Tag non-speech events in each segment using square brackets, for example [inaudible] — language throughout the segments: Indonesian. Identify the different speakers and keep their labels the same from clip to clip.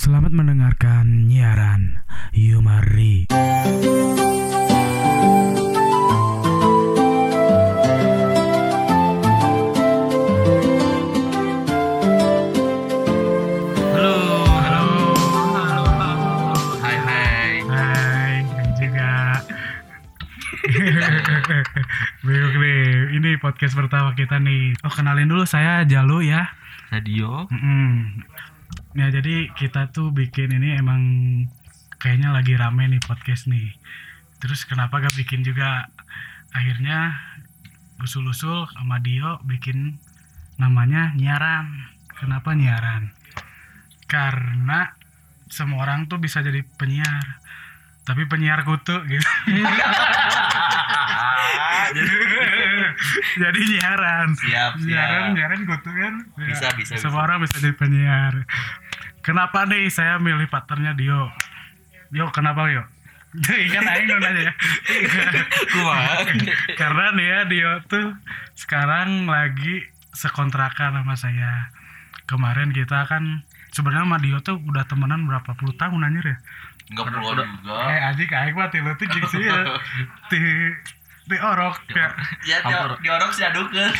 Speaker 1: Selamat mendengarkan nyiaran Yumari. Halo, halo, halo,
Speaker 2: Hai hai.
Speaker 1: Hai, hai juga. [laughs] Bingung nih, ini podcast pertama kita nih. Oh kenalin dulu saya Jalu ya.
Speaker 2: Radio.
Speaker 1: Mm-mm. Ya jadi kita tuh bikin ini emang kayaknya lagi rame nih podcast nih. Terus kenapa gak bikin juga? Akhirnya usul-usul sama Dio bikin namanya nyiaran. Kenapa nyiaran? Karena semua orang tuh bisa jadi penyiar. Tapi penyiar kutu gitu. [laughs] jadi nyiaran.
Speaker 2: Siap,
Speaker 1: Nyiaran,
Speaker 2: siap.
Speaker 1: nyiaran kutu kan.
Speaker 2: Bisa,
Speaker 1: Ya,
Speaker 2: bisa,
Speaker 1: Semua
Speaker 2: bisa.
Speaker 1: orang bisa jadi penyiar. Kenapa nih saya milih partnernya Dio? Dio kenapa Dio? [laughs] kan aing nu nanya [laughs] ya. Karena nih ya Dio tuh sekarang lagi sekontrakan sama saya. Kemarin kita kan sebenarnya sama Dio tuh udah temenan berapa puluh tahun anjir ya.
Speaker 2: Enggak perlu juga.
Speaker 1: Eh anjing aing mah tilu tuh jeung sih ya. [laughs] Ti ti orok ya.
Speaker 2: Ya
Speaker 3: Hampir.
Speaker 2: di orang sih adukeun.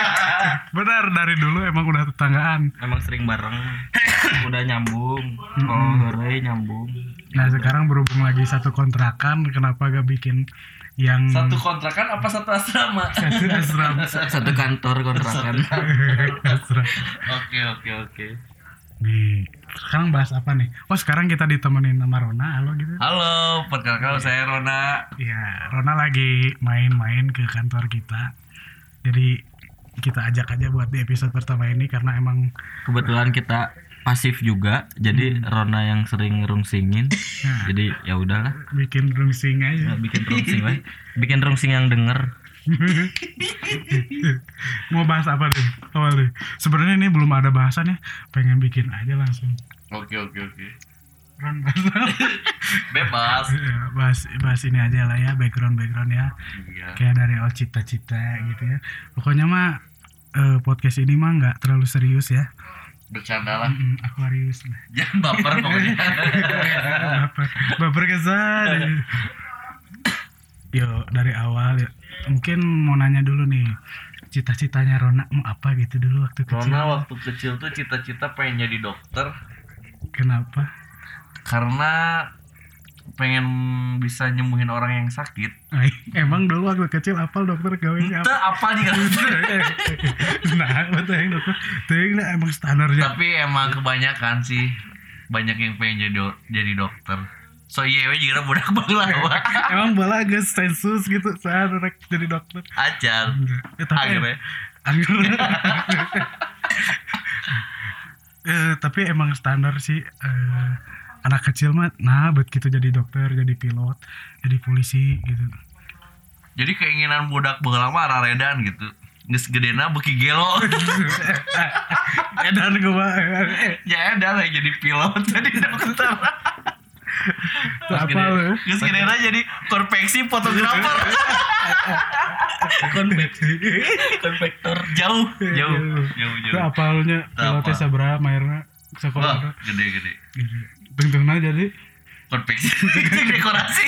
Speaker 2: [laughs]
Speaker 1: Benar dari dulu emang udah tetanggaan.
Speaker 3: emang sering bareng [laughs] udah nyambung oh hore nyambung
Speaker 1: Nah sekarang berhubung lagi satu kontrakan, kenapa gak bikin yang
Speaker 2: Satu kontrakan apa satu asrama? [laughs]
Speaker 1: satu asrama?
Speaker 3: satu kantor kontrakan.
Speaker 2: Oke oke oke.
Speaker 1: Nih, sekarang bahas apa nih? Oh sekarang kita ditemenin sama Rona, halo gitu.
Speaker 2: Halo, perkenalkan saya Rona.
Speaker 1: Iya, Rona lagi main-main ke kantor kita. Jadi kita ajak aja buat di episode pertama ini karena emang
Speaker 3: kebetulan kita pasif juga jadi Rona yang sering rungsingin
Speaker 1: Nah.
Speaker 3: jadi ya udahlah
Speaker 1: bikin rungsing aja.
Speaker 3: bikin rungsing lah bikin rungsing yang denger [laughs]
Speaker 1: Mau bahas apa nih? Awal nih. Sebenarnya ini belum ada bahasan ya. Pengen bikin aja langsung.
Speaker 2: Oke oke oke.
Speaker 1: Ron bahas [laughs]
Speaker 2: Bebas. [laughs]
Speaker 1: Ya, bahas bahas ini aja lah ya background background ya
Speaker 2: Iya.
Speaker 1: kayak dari awal cita-cita gitu ya pokoknya mah eh, podcast ini mah nggak terlalu serius ya
Speaker 2: Bercanda lah.
Speaker 1: Mm, Aquarius lah
Speaker 2: Jangan baper pokoknya.
Speaker 1: baper baper kesan yo dari awal ya. Mungkin mau nanya dulu nih cita-citanya Rona mau apa gitu dulu waktu kecil?
Speaker 2: Rona waktu kecil tuh cita-cita pengen jadi dokter.
Speaker 1: Kenapa?
Speaker 2: Karena pengen bisa nyembuhin orang yang sakit.
Speaker 1: Emang dulu waktu kecil apal dokter gawenya
Speaker 2: Itu
Speaker 1: apa?
Speaker 2: apa nih [laughs]
Speaker 1: nah betul yang dokter? Tuh, nah, emang standarnya.
Speaker 2: Tapi emang kebanyakan sih banyak yang pengen jadi do- jadi dokter. So iya juga budak [laughs] balawa.
Speaker 1: Emang bola agak sensus gitu saat rek jadi dokter.
Speaker 2: Ajar.
Speaker 1: Eh, tapi
Speaker 2: ya.
Speaker 1: Eh, tapi emang standar sih eh, anak kecil mah nah buat gitu jadi dokter, jadi pilot, jadi polisi gitu.
Speaker 2: Jadi keinginan budak baheula mah araredan gitu. Geus gedena beuki gelo. [laughs]
Speaker 1: Edan gue mah.
Speaker 2: ya edan lah jadi pilot jadi dokter. [laughs]
Speaker 1: Apa lu?
Speaker 2: Geus gedena jadi konveksi fotografer.
Speaker 3: konveksi konvektor
Speaker 2: jauh, jauh, jauh,
Speaker 1: Itu
Speaker 2: jauh.
Speaker 1: apa lu nya?
Speaker 2: Itu
Speaker 1: Pilotnya sabaraha mairna?
Speaker 2: Wah,
Speaker 1: Sekolah.
Speaker 2: gede-gede.
Speaker 1: Tungtungna jadi.
Speaker 2: Konveksi dekorasi.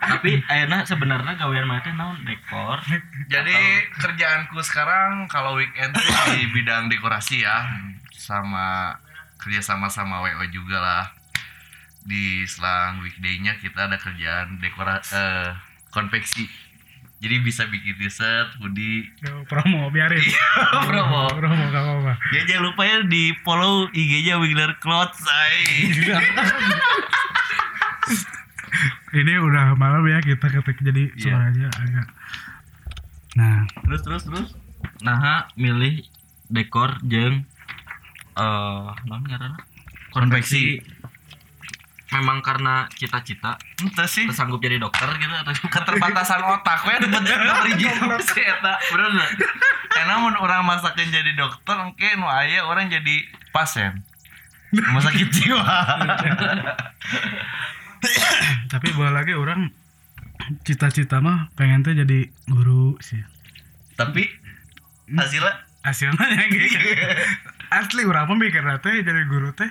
Speaker 3: tapi ayeuna sebenarnya gawean mah teh naon dekor
Speaker 2: Jadi kerjaanku sekarang kalau weekend tuh di bidang dekorasi ya, sama kerja sama sama WO juga lah. Di selang weekday-nya kita ada kerjaan dekora eh, konveksi. Jadi bisa bikin t-shirt, hoodie.
Speaker 1: Yo, promo biarin. [laughs]
Speaker 2: Promo.
Speaker 1: Promo gak apa-apa.
Speaker 2: Ya jangan lupa ya di follow IG-nya Wigler Clothes, say.
Speaker 1: Ini udah malam ya kita ketik jadi
Speaker 2: Iya.
Speaker 1: suaranya agak. Nah,
Speaker 2: Terus terus terus.
Speaker 3: nah milih dekor jeung eh naon ngaranna
Speaker 2: Konveksi.
Speaker 3: Memang karena cita-cita.
Speaker 2: Entah sih.
Speaker 3: tersanggup jadi dokter gitu atau
Speaker 2: keterbatasan otak. We dapat beri si eta. Bener bener karena mun orang masakin jadi dokter mungkin nu aya orang jadi pasien. Rumah sakit jiwa. [laughs]
Speaker 1: Tapi boleh lagi orang cita-cita mah pengen tuh jadi guru sih.
Speaker 2: tapi hasilnya?
Speaker 1: Hasilnya [laughs] ya gitu. asli urang mah mikir teh jadi guru teh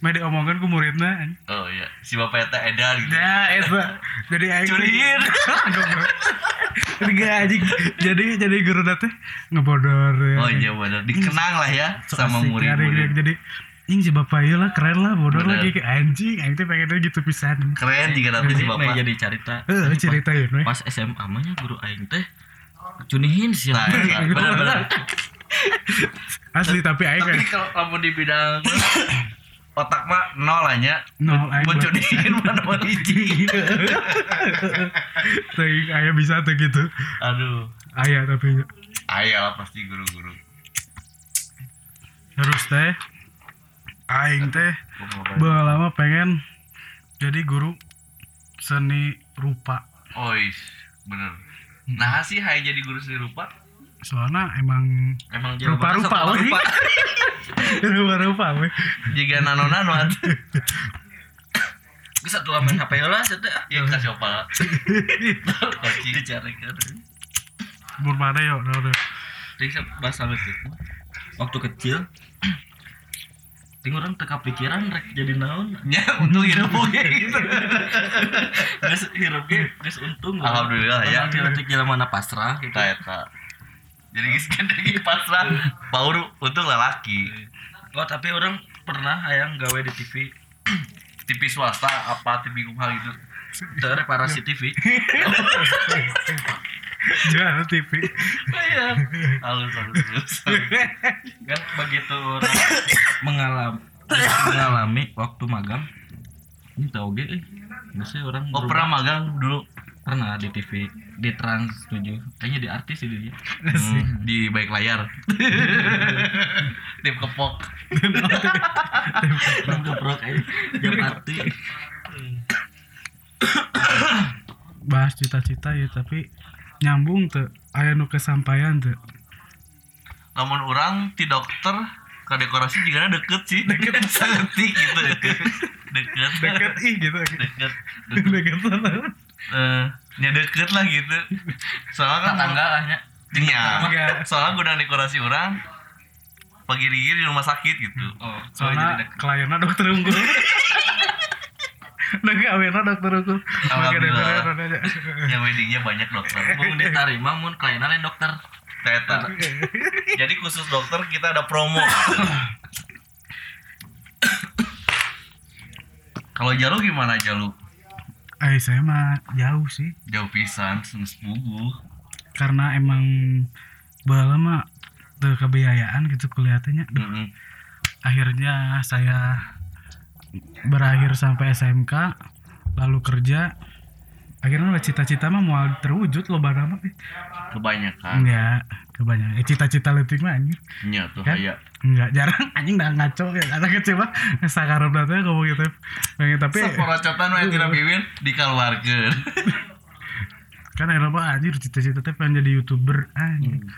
Speaker 1: mah diomongkeun ku muridna
Speaker 2: oh iya si bapak eta edan gitu
Speaker 1: Ya, eta. Jadi aing teh-
Speaker 2: Culiin.
Speaker 1: Goblok. [laughs] Jadi anjing. Jadi jadi guru teh ngebodor ya.
Speaker 2: oh iya bener dikenang lah ya sama murid-murid
Speaker 1: Jadi Ing si bapak ieu lah keren lah bodor
Speaker 2: Bener.
Speaker 1: lagi ke anjing aing teh pengennya gitu pisan.
Speaker 2: keren juga nanti si bapak
Speaker 3: jadi cerita
Speaker 1: Heeh, ceritain we.
Speaker 3: pas SMA mah nya guru aing teh cunihin sih
Speaker 2: Nah, [laughs] nah, bener-bener
Speaker 1: Asli tapi aing
Speaker 2: tapi
Speaker 1: kayak
Speaker 2: kalau kamu di bidang [laughs] otak mah nol aja.
Speaker 1: Nol,
Speaker 2: mau
Speaker 1: buat-
Speaker 2: cudiin mana mau hiji. [laughs]
Speaker 1: Teuing aya bisa tuh gitu.
Speaker 2: aduh.
Speaker 1: Aya tapi
Speaker 2: ayah lah pasti guru-guru.
Speaker 1: Terus teh aing teh lama pengen jadi guru seni rupa.
Speaker 2: Oh is bener. Nah sih hai jadi guru seni rupa
Speaker 1: soalnya emang
Speaker 3: emang
Speaker 1: rupa-rupa we. [laughs] rupa-rupa
Speaker 2: jika nano nano [laughs]
Speaker 3: bisa tuh main HP lah saya teh
Speaker 2: ya? Kasih apa koci
Speaker 3: dicari kan
Speaker 1: Mun mana yo no, no.
Speaker 3: Jadi bahasa letik waktu kecil [clears throat] Ting orang teka pikiran rek jadi naon? [laughs]
Speaker 2: Ya untuk hidup oke gitu.
Speaker 3: Geus hirup ge untung.
Speaker 2: Alhamdulillah, ya.
Speaker 3: Di letik mana pasrah gitu.
Speaker 2: Kita eta jadi [laughs] geus kendegi pasrah baru untuk lelaki.
Speaker 3: Oh tapi orang pernah hayang gawe di TV
Speaker 2: TV [clears throat] swasta apa TV kumaha gitu.
Speaker 3: Teu reparasi TV
Speaker 1: Jual TV.
Speaker 2: iya halus halus halus.
Speaker 3: Kan begitu orang mengalami mengalami waktu magang ini tau ge eh. Biasanya orang
Speaker 2: oh pernah magang dulu?
Speaker 3: Pernah di TV di Trans 7 kayaknya di artis sih dia.
Speaker 2: Hmm, di baik layar. Tim kepok.
Speaker 3: Orang keprok aja jam arti
Speaker 1: Bahas cita-cita ya tapi nyambung tuh. Aya nu kesampaian tuh.
Speaker 2: namun orang ti dokter ke dekorasi juga deket sih. Deket. [laughs] Seletik gitu. Deket. [laughs] Deket
Speaker 1: Deket ih gitu.
Speaker 2: deket.
Speaker 1: Deket. Sana. [laughs]
Speaker 2: eh ya deket lah gitu soalnya kan
Speaker 3: tetangga lah nya
Speaker 2: Iya. Soalnya gudang dekorasi orang pagi di rumah sakit gitu
Speaker 3: oh
Speaker 1: Soalnya kliennya dokter unggul. Nah, kawinnya dokter unggul.
Speaker 2: Alhamdulillah.
Speaker 1: dokter aja.
Speaker 2: ya weddingnya banyak dokter
Speaker 3: mau diterima mun kliennya lain dokter
Speaker 2: Teta. jadi khusus dokter kita ada promo kalau Jalu gimana Jalu
Speaker 1: Eh saya mah jauh sih.
Speaker 2: jauh pisan bubuh
Speaker 1: Karena emang bala mah tuh kebiayaan gitu kelihatannya. Duh,
Speaker 2: Mm-mm.
Speaker 1: akhirnya saya berakhir sampai SMK lalu kerja akhirnya lah cita-cita mah mau terwujud lo nama eh.
Speaker 2: kebanyakan
Speaker 1: enggak kebanyakan eh, cita-cita letik mah anjir
Speaker 2: nya tuh
Speaker 1: Kan?
Speaker 2: kayak
Speaker 1: enggak jarang. [laughs] Anjing dah ngaco ya. Anak kecil mah sakarep datanya ngomong gitu. Pengen tapi
Speaker 2: seporocotan mah tidak bibir dikeluarkan [laughs]
Speaker 1: kan era mah anjir cita-cita teh pengen jadi youtuber. Anjing.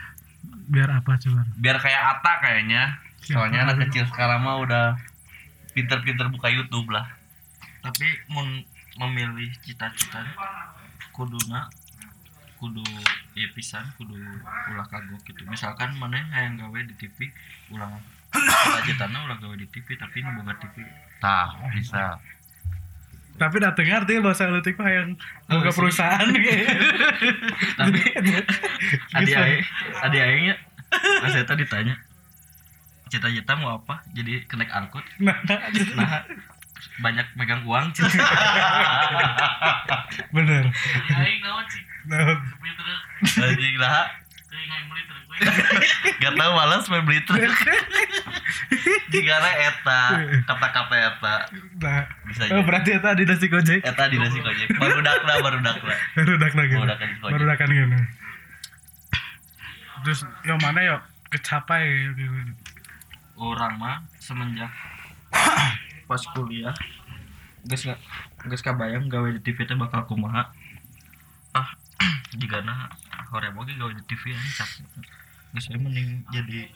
Speaker 1: Biar apa coba?
Speaker 2: Biar kayak Ata kayaknya. Soalnya
Speaker 1: Siapa?
Speaker 2: anak kecil sekarang mah udah pinter-pinter buka YouTube lah.
Speaker 3: Tapi mun memilih cita-cita kuduna kudu ya pisan kudu ulah kagok gitu. Misalkan mana yang gawe di TV ulah cita-citana ulah gawe di TV tapi ini boga TV
Speaker 2: tah bisa.
Speaker 1: Tapi dateng ngerti bahasa letik mah yang
Speaker 3: Oh,
Speaker 1: buka
Speaker 3: sih.
Speaker 1: perusahaan. [laughs]
Speaker 3: Tapi adi aing adi aingnya pas saya ditanya cita-cita mau apa? Jadi kenaik angkut
Speaker 1: nah
Speaker 3: nah banyak megang uang cita [laughs]
Speaker 1: bener.
Speaker 4: Aing naon sih?
Speaker 1: nah,
Speaker 4: truk.
Speaker 2: anjing lah. [laughs] Gak tau malas main beli truk. Jika eta? Kata-kata eta.
Speaker 1: Nah.
Speaker 2: bisa
Speaker 1: Oh, berarti itu di nasi gojek?
Speaker 2: Eta di nasi gojek. Baru dakla baru dakla
Speaker 1: baru dak lagi
Speaker 2: Baru dakan
Speaker 1: gitu terus yang mana yuk kecapai gitu.
Speaker 3: orang mah semenjak [coughs] pas kuliah geus nggak geus kabayang gawe di TV teh bakal kumaha. Ah [clears throat] jika na hore boge gawe di TV aja cap geus saya mending jadi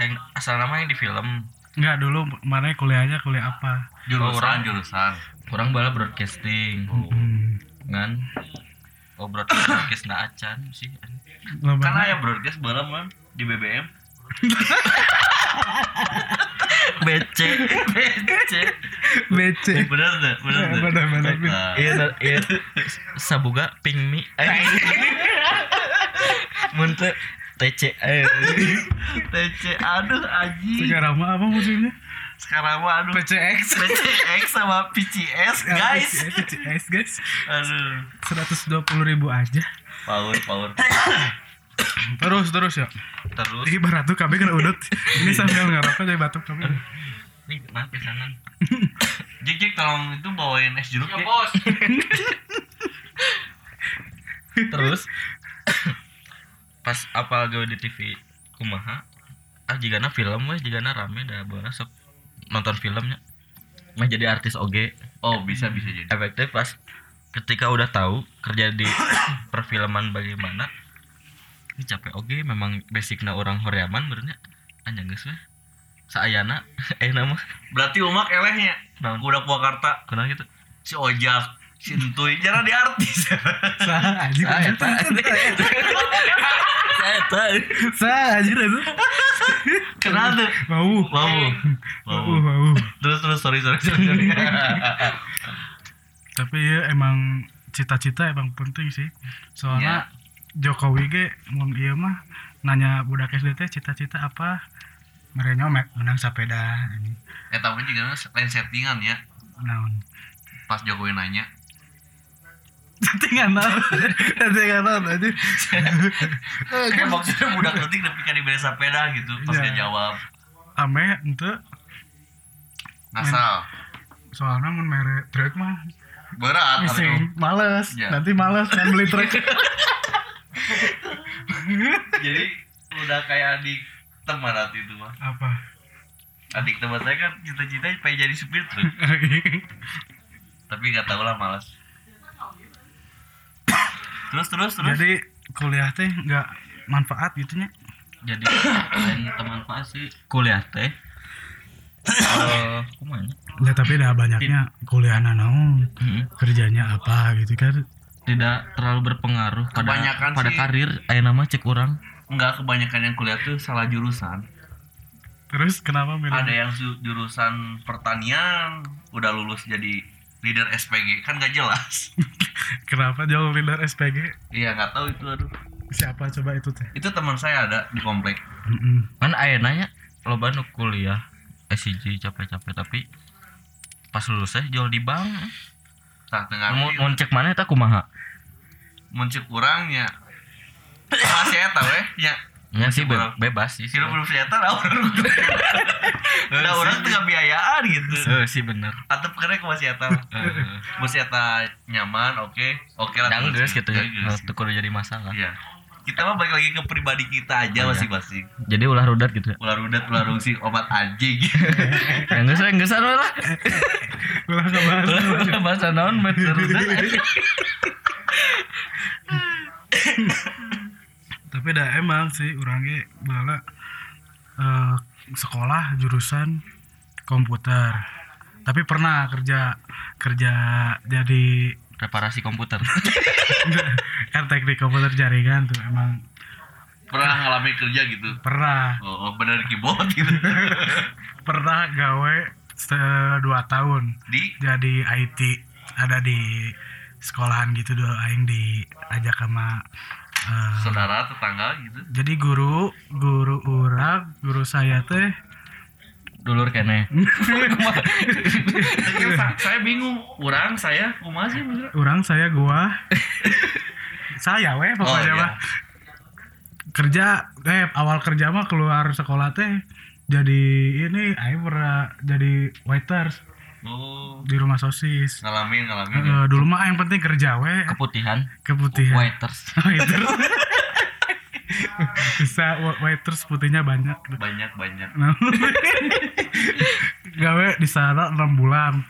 Speaker 3: yang asal nama yang di film.
Speaker 1: Enggak dulu mana kuliahnya kuliah apa?
Speaker 2: Jurusan
Speaker 3: orang.
Speaker 2: jurusan.
Speaker 3: Orang bala broadcasting.
Speaker 1: Hmm.
Speaker 3: kan? Oh broadcast broadcast na acan sih
Speaker 1: Lo
Speaker 2: kan aya broadcast bareng man di BBM [laughs]
Speaker 3: BC BC
Speaker 1: BC
Speaker 2: bener tuh bener tuh
Speaker 1: bener bener
Speaker 3: iya iya. sabuga ping mi. Muntah TC eh. TC aduh aji
Speaker 1: sekarang mah apa musimnya?
Speaker 2: Sekarang mah aduh?
Speaker 1: PCX
Speaker 2: PCX sama PCS guys.
Speaker 1: PCX guys.
Speaker 2: Aduh.
Speaker 1: Seratus dua puluh ribu aja.
Speaker 2: Power power
Speaker 1: terus terus ya.
Speaker 3: Terus?
Speaker 1: Ih barat tuh kami kena udut. Ini sambil ngerokok jadi batuk kami
Speaker 3: ini pesanan
Speaker 2: Jik Jik tolong itu bawain es jeruk
Speaker 4: Ya
Speaker 2: ya
Speaker 4: bos.
Speaker 3: terus? Pas apa gawe di TV kumaha? Ah jika film weh jika rame dah bola sok nonton filmnya. Mah jadi artis oge
Speaker 2: oh bisa bisa jadi.
Speaker 3: Efektif pas ketika udah tahu kerja di [coughs] perfilman bagaimana ini capek. Oge memang basicnya orang Horeaman benernya. Anjang geus weh. Saayana. [laughs] Eh nama?
Speaker 2: Berarti umak elehnya.
Speaker 3: Naon?
Speaker 2: udah Purwakarta.
Speaker 3: Kenal gitu?
Speaker 2: Si ojak si entuy jarang di artis [laughs]
Speaker 1: sah
Speaker 3: saya tahu saya tahu
Speaker 1: sah aja itu
Speaker 2: kenapa tuh.
Speaker 1: Mau. Mau.
Speaker 2: Wow
Speaker 1: mau
Speaker 2: terus terus sorry sorry sorry, sorry.
Speaker 1: tapi ya emang cita-cita emang penting sih. Soalnya Jokowi ge mun iya mah nanya budak SD teh cita-cita apa? Mereka me- menang sepeda ini
Speaker 2: eh tapi juga lain settingan ya.
Speaker 1: Naon?
Speaker 2: Pas Jokowi nanya.
Speaker 1: Settingan naon? Settingan naon aja [laughs]
Speaker 2: kayak maksudnya budak detik tapi kan dibeli sepeda gitu pas
Speaker 1: Iya.
Speaker 2: dia jawab.
Speaker 1: Ame ente.
Speaker 2: Ngasal.
Speaker 1: Soalnya mun mere truk mah
Speaker 2: berat.
Speaker 1: Mising, males.
Speaker 2: Iya.
Speaker 1: nanti males kan beli truk [laughs]
Speaker 2: jadi udah kayak adik teman hati itu mah
Speaker 1: apa?
Speaker 2: Adik teman saya kan cita-cita pengen jadi supir truk tapi nggak tahu lah malas. Terus terus terus.
Speaker 1: Jadi kuliah teh nggak manfaat gitu nya?
Speaker 3: Jadi lain teman pak sih kuliah teh. Eh kumaha
Speaker 1: ya tapi dah banyaknya kuliah naon
Speaker 3: Hmm.
Speaker 1: kerjanya apa gitu kan
Speaker 3: tidak terlalu berpengaruh pada
Speaker 2: Kebanyakan
Speaker 3: pada
Speaker 2: sih-
Speaker 3: karir. Aya nama cek orang.
Speaker 2: Nggak kebanyakan yang kuliah tuh salah jurusan.
Speaker 1: Terus kenapa milih?
Speaker 2: Ada yang jurusan pertanian udah lulus jadi leader SPG kan gak jelas. [laughs]
Speaker 1: Kenapa jauh leader SPG
Speaker 2: iya nggak tahu itu aduh.
Speaker 1: Siapa coba itu teh?
Speaker 2: Itu teman saya ada di komplek.
Speaker 1: Mm-mm.
Speaker 3: kan aya nanya loba nu kuliah SCG capek-capek tapi pas lulus teh jual di bank.
Speaker 2: Tah tengah
Speaker 3: mau mau cek mana eta kumaha
Speaker 2: muncul kurangnya masih ya tahu ya?
Speaker 3: Nya sih be- bebas sih
Speaker 2: Sila belum senjata lah orang [laughs] Nah orang tengah biayaan gitu.
Speaker 3: Eh sih bener.
Speaker 2: Atau karena ke masih eta Masih eta nyaman oke. Oke lah
Speaker 3: yang geus gitu ya. Nah, teu kudu jadi masalah.
Speaker 2: Iya Kita mah balik lagi ke pribadi kita aja
Speaker 3: Iya.
Speaker 2: masing-masing.
Speaker 3: Jadi ulah rudat gitu ya?
Speaker 2: Ular udat, ular rungsi, obat anjing.
Speaker 3: Yang geus yang geus lah
Speaker 1: ulah kabar
Speaker 3: Ulah bahasa naon mah teu rudat
Speaker 1: tapi dah emang sih orangnya bala eh, sekolah jurusan komputer. Tapi pernah kerja kerja jadi
Speaker 3: reparasi komputer [laughs] [laughs]
Speaker 1: kan teknik komputer jaringan tuh emang.
Speaker 2: Pernah ngalamin kerja gitu?
Speaker 1: Pernah.
Speaker 2: Oh, oh bener keyboard gitu. [laughs]
Speaker 1: Pernah gawe se- dua tahun
Speaker 2: Di?
Speaker 1: jadi IT ada di sekolahan gitu dulu aing diajak sama eh,
Speaker 2: saudara, tetangga gitu?
Speaker 1: jadi guru guru orang guru saya teh.
Speaker 3: Dulur kene.
Speaker 2: Sa- [laughs] Saya bingung Orang, saya, kumaha sih?
Speaker 1: Orang saya gua [laughs] saya weh pokoknya
Speaker 2: Oh, iya.
Speaker 1: mah kerja eh awal kerja mah keluar sekolah teh jadi ini aing pernah jadi waiters
Speaker 2: Oh.
Speaker 1: di rumah sosis.
Speaker 2: Ngalamin, ngalamin.
Speaker 1: Eh, dulu mah yang penting kerja weh.
Speaker 3: Keputihan.
Speaker 1: Keputihan.
Speaker 3: Waiters. [laughs]
Speaker 1: Waiters. Bisa wa- waiters putihnya banyak.
Speaker 2: Banyak, banyak.
Speaker 1: Nah, gawe di sana enam bulan.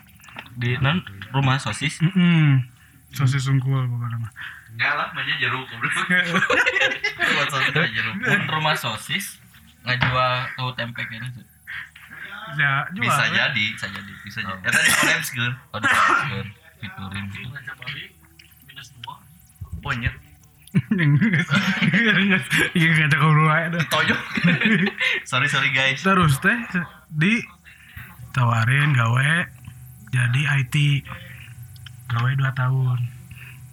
Speaker 3: Di non rumah sosis?
Speaker 1: Mm-mm. sosis sungkul pokoknya mah
Speaker 2: Enggak lah, banyak jeruk. [laughs] Buat sosis aja jeruk
Speaker 3: pun rumah sosis ngajual tahu tempe kayaknya tuh
Speaker 1: ya jual,
Speaker 2: Bisa
Speaker 1: weh.
Speaker 2: jadi
Speaker 3: bisa jadi
Speaker 2: Bisa jadi Ya tadi kolaps kan
Speaker 3: oh di fiturin gitu.
Speaker 2: Ponyet
Speaker 1: Iya ngajak ngobrol aja dah.
Speaker 2: Tojok. [laughs] sorry sorry guys.
Speaker 1: Terus teh di tawarin gawe jadi IT gawe 2 tahun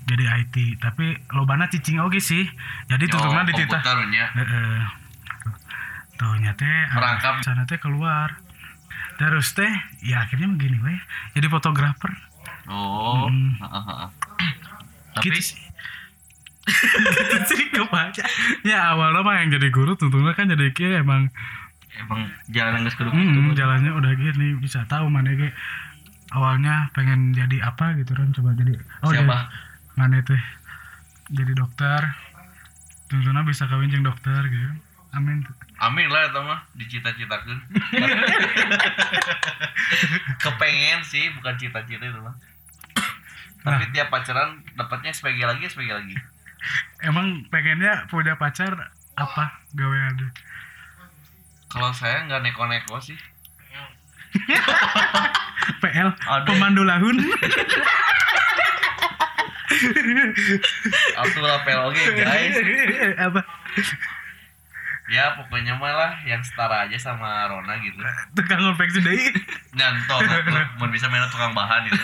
Speaker 1: jadi IT tapi lobana cicing oge sih jadi tutupnya di titah. Heeh. Taunya teh
Speaker 2: Merangkap.
Speaker 1: sana teh keluar terus teh ya akhirnya begini weh jadi fotografer
Speaker 2: Oh.
Speaker 1: Hmm.
Speaker 3: Tapi
Speaker 1: gitu sih [laughs] gitu kebaca ya awalnya mah yang jadi guru tentunya kan jadi kia emang
Speaker 3: emang jalan nggak kudu
Speaker 1: Hmm, jalannya udah gini bisa tahu mana ge awalnya pengen jadi apa gitu kan coba jadi oh
Speaker 2: Siapa?
Speaker 1: jadi- mana teh jadi dokter tentunya bisa kawin jeung dokter gitu amin
Speaker 2: Amin lah eta mah dicita-citakeun. [laughs] Kepengen sih, bukan cita-cita itu mah. Tapi tiap pacaran dapatnya SPG lagi, SPG lagi.
Speaker 1: emang pengennya punya pacar apa gawean
Speaker 2: Kalau saya nggak neko-neko sih. [laughs]
Speaker 1: PL
Speaker 2: Ada.
Speaker 1: pemandu lahun [laughs]
Speaker 2: Atuh PLOG guys.
Speaker 1: apa
Speaker 2: Ya pokoknya mah lah yang setara aja sama Rona gitu.
Speaker 1: tukang konveksi deui
Speaker 2: Nyantol, mau bisa main tukang bahan gitu.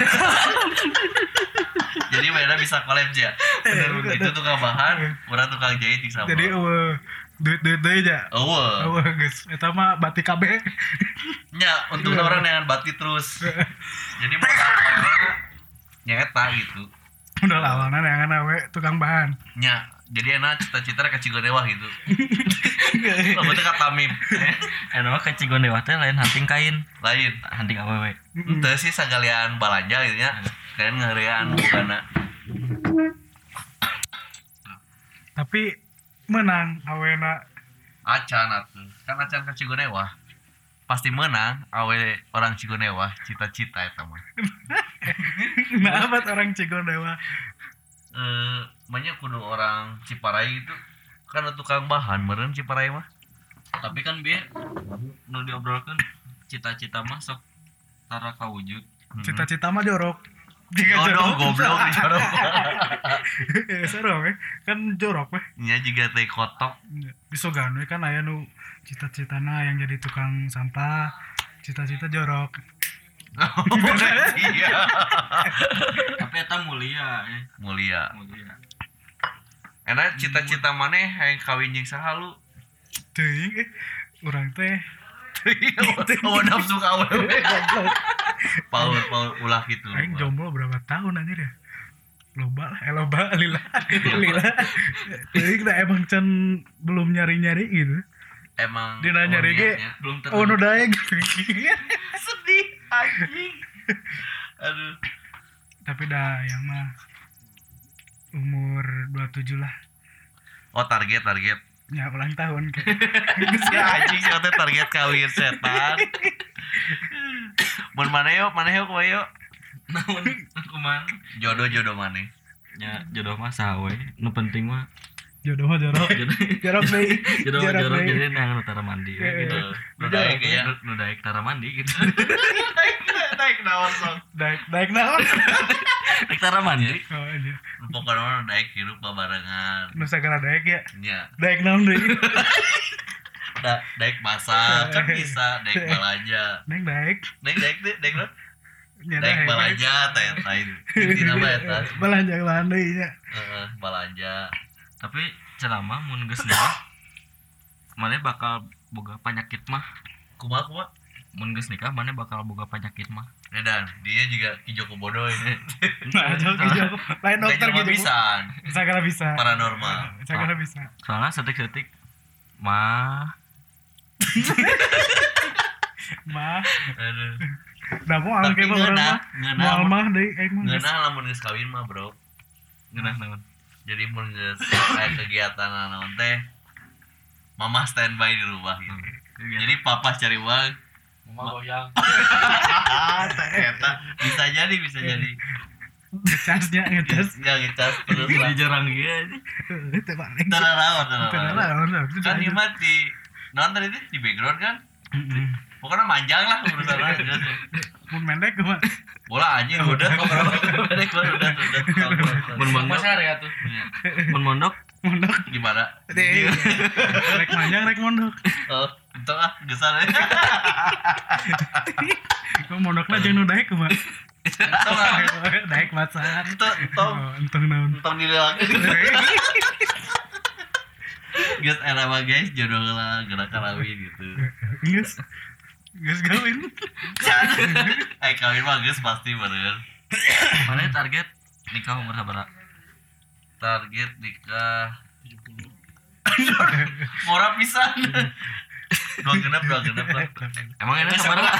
Speaker 2: Jadi mainnya bisa collab ya. Itu tukang bahan, kurang tukang jahit di sama.
Speaker 1: jadi eueuh duit duit deui aja
Speaker 2: Oh,
Speaker 1: eueuh geus eta mah batik kabeh
Speaker 2: nya untuk orang dengan batik terus. [laughs] Jadi modal nyeta gitu.
Speaker 1: Udah lawanan yang awe tukang bahan
Speaker 2: Nya, jadi enak cita-cita ke Cigondewa gitu. [laughs] Rambutnya kata Tamim.
Speaker 3: Eh, nama ke Cigondewa teh lain hunting kain,
Speaker 2: Lain.
Speaker 3: hunting awewe.
Speaker 2: Ente sih sagalian balanja gitu ya. Kalian ngerian bukan
Speaker 1: tapi menang awena
Speaker 2: acan atuh. Kan acan ke Cigonewa. Pasti menang awe orang Cigonewa cita-cita eta mah. [laughs]
Speaker 1: nah apa orang Cigondewa
Speaker 2: Eh, banyak kudu orang Ciparai itu kan tukang bahan meureun Ciparai mah.
Speaker 3: Tapi kan biar nu diobrolkan cita-cita mah sok tara kawujud.
Speaker 1: cita-cita mah jorok
Speaker 2: Jodoh goblok [laughs] jorok.
Speaker 1: Eh, seru weh kan jorok weh
Speaker 2: Nya juga teh kotok.
Speaker 1: bisa kan weh kan aya nu cita-citana yang jadi tukang sampah cita-cita jorok [laughs]
Speaker 2: Iya. [laughs]
Speaker 3: Tapi eta mulia, eh.
Speaker 2: Mulia.
Speaker 3: Mulia.
Speaker 2: Enak cita-cita maneh yang kawin jeung saha lu?
Speaker 1: teuing eh urang teh
Speaker 2: Oh, [laughs] nafsu ka awewe. [laughs] Paul, Paul ulah gitu.
Speaker 1: aing jomblo berapa tahun anjir ya loba lah eh loba [laughs] lila lila teuing dah emang can belum nyari-nyari gitu
Speaker 2: Emang
Speaker 1: Dia nanya, Rege.
Speaker 2: niatnya.
Speaker 3: Belum ter
Speaker 1: oh nu daeng
Speaker 2: sedih anjing. Aduh.
Speaker 1: tapi dah yang mah umur 27 lah
Speaker 2: Oh, target target.
Speaker 1: Ya ulang tahun
Speaker 2: Ya [laughs] anjing sih target kawin setan. Mun mana yuk, mana yuk, kowe yuk.
Speaker 3: naon kumaha?
Speaker 2: Jodoh-jodoh maneh.
Speaker 3: Ya jodoh mah sawe. Nu penting mah
Speaker 1: jodoh mah jorok [laughs]
Speaker 3: jodoh
Speaker 1: jorok deh
Speaker 3: jodoh
Speaker 1: Jorok
Speaker 3: jorok jadi nang nu tara mandi gitu.
Speaker 2: ya.
Speaker 3: Nu- Nu daek tara mandi gitu. [laughs]
Speaker 2: Naik naon sok.
Speaker 1: daek daek naon [laughs]
Speaker 3: Daek tara mandi.
Speaker 1: oh iya
Speaker 2: Pokoknya mah naik hidup barengan.
Speaker 1: nu sagara daek ya
Speaker 2: Nya,
Speaker 1: daek naon deui [laughs]
Speaker 2: da, daek masak kan bisa, daek [laughs] balanja.
Speaker 1: neng daek
Speaker 2: Daek daek deh, daek lo.
Speaker 1: nya
Speaker 2: Daek balanja teh teh. Intina mah eta.
Speaker 1: balanja lahan deui nya
Speaker 2: Heeh, balanja.
Speaker 3: Tapi ceramah mun geus mana bakal boga penyakit mah
Speaker 2: Kumaha kumaha?
Speaker 3: Mun geus nikah mana bakal boga penyakit mah
Speaker 2: Nedan, dia juga kijoko bodoh ini. [laughs]
Speaker 1: nah jauh jauh lain dokter gitu
Speaker 2: bisa.
Speaker 1: sagara bisa
Speaker 2: Paranormal.
Speaker 1: sagara bisa
Speaker 3: soalnya setik-setik mah [laughs]
Speaker 1: mah
Speaker 2: Aduh.
Speaker 1: dah mau alang
Speaker 2: Tapi
Speaker 1: kayak orang
Speaker 2: ngeunah,
Speaker 1: mah mau
Speaker 2: mah-
Speaker 1: mah deui aing mah
Speaker 2: ngeunah lamun geus kawin mah, Bro.
Speaker 3: ngeunah naon
Speaker 2: Jadi mun geus aya kegiatan naon teh Mama standby di rumah gitu. Jadi papa cari uang.
Speaker 4: Mama goyang. [laughs]
Speaker 2: Eta bisa jadi, bisa jadi.
Speaker 1: ngecasnya ngecas
Speaker 2: Ya ngecas terus lah.
Speaker 3: Jadi jarang gitu
Speaker 1: itu itu lah itu
Speaker 2: Kan
Speaker 1: aja.
Speaker 2: imat di non tadi teh di background kan? Pokoknya manjang lah urusan lain geus.
Speaker 1: Mun pendek kumaha?
Speaker 2: bola anjing udah pendek mah udah udah
Speaker 3: Mun mondok,
Speaker 4: Pasar ya tuh.
Speaker 3: mun mondok,
Speaker 1: Mondok.
Speaker 2: gimana. [laughs]
Speaker 1: Rek manjang rek mondok.
Speaker 2: oh itu ah gesan ya [laughs]
Speaker 1: Kok mondokna jeung nu daek
Speaker 2: lah [laughs]
Speaker 1: Daek macan.
Speaker 2: itu itu
Speaker 1: Oh, entong naon.
Speaker 2: tong dilihat [laughs] Guys, era mah guys, jodoh lah, gerak kawin gitu.
Speaker 1: Geus. Geus gawin.
Speaker 2: Eh kawin mah guys pasti bener.
Speaker 3: mana target nikah umur sabaraha?
Speaker 2: Target nikah murah pisan. Dua genap, dua genap lah.
Speaker 3: Emang enak sabaraha? [laughs]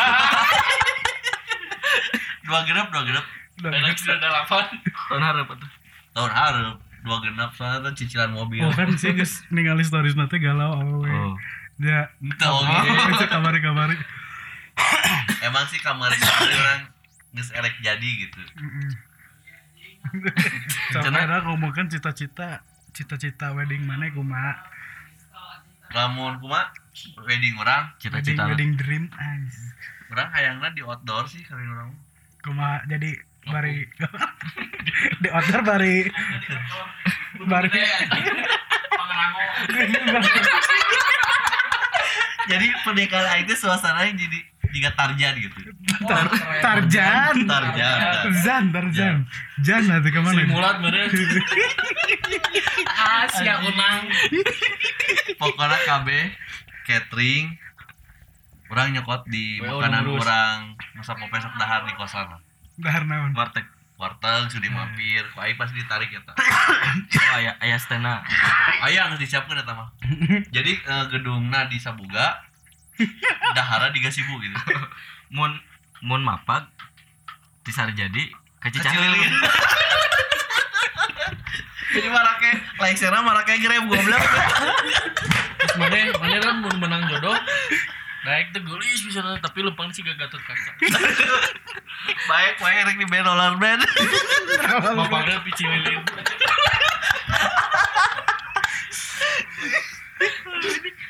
Speaker 2: Dua genap, dua genap.
Speaker 4: Enak sudah delapan.
Speaker 3: Tahun hareup atuh.
Speaker 2: Tahun harap dua genap soalnya tuh cicilan mobil.
Speaker 1: Oh kan sih geus ningali stories nanti galau awewe.
Speaker 3: Oh.
Speaker 1: Ya.
Speaker 2: Oke.
Speaker 1: Oh, kabari-kabari. [coughs]
Speaker 2: Emang sih kamar orang nges erek jadi gitu.
Speaker 1: Sampai [laughs] ada ngomongkan cita-cita cita-cita wedding mana kumaha?
Speaker 2: Lamun kuma wedding orang,
Speaker 1: Wedding,
Speaker 3: Cita-cita
Speaker 1: wedding dream ais.
Speaker 2: orang hayangna di outdoor sih kawin orang.
Speaker 1: Kumaha jadi bari [laughs] di outdoor bari bari. [laughs]
Speaker 2: Jadi pernikahan itu suasananya jadi jika Tarjan gitu.
Speaker 1: Tar, Tarjan.
Speaker 2: Tarjan.
Speaker 1: Zan, Tarzan. Jan lah tuh ke mana?
Speaker 4: Si Mulat meren. Ah, sia unang.
Speaker 2: Pokoknya KB catering orang nyokot di makanan orang masa pope sok dahar di kosan
Speaker 1: Dahar naon?
Speaker 3: Warteg.
Speaker 2: warteg sudah mampir ku aing pasti ditarik ya tak [coughs]
Speaker 3: Oh aya aya stena.
Speaker 2: ayang disiapkan eta mah [coughs] jadi eh, gedungna di Sabuga [laughs] dahara di Gasibu gitu [laughs]
Speaker 3: Mun mun mapag di Sarjadi ke
Speaker 2: Kecilin.
Speaker 3: Cicalilin. [laughs]
Speaker 2: jadi marake like sana marake grab goblok
Speaker 4: Terus mana mana kan mun menang jodoh. Baik tuh gulis bisa tapi lempang sih gak gatot kaca.
Speaker 2: baik baik rek di band roller band
Speaker 4: Bapaknya pici lilin.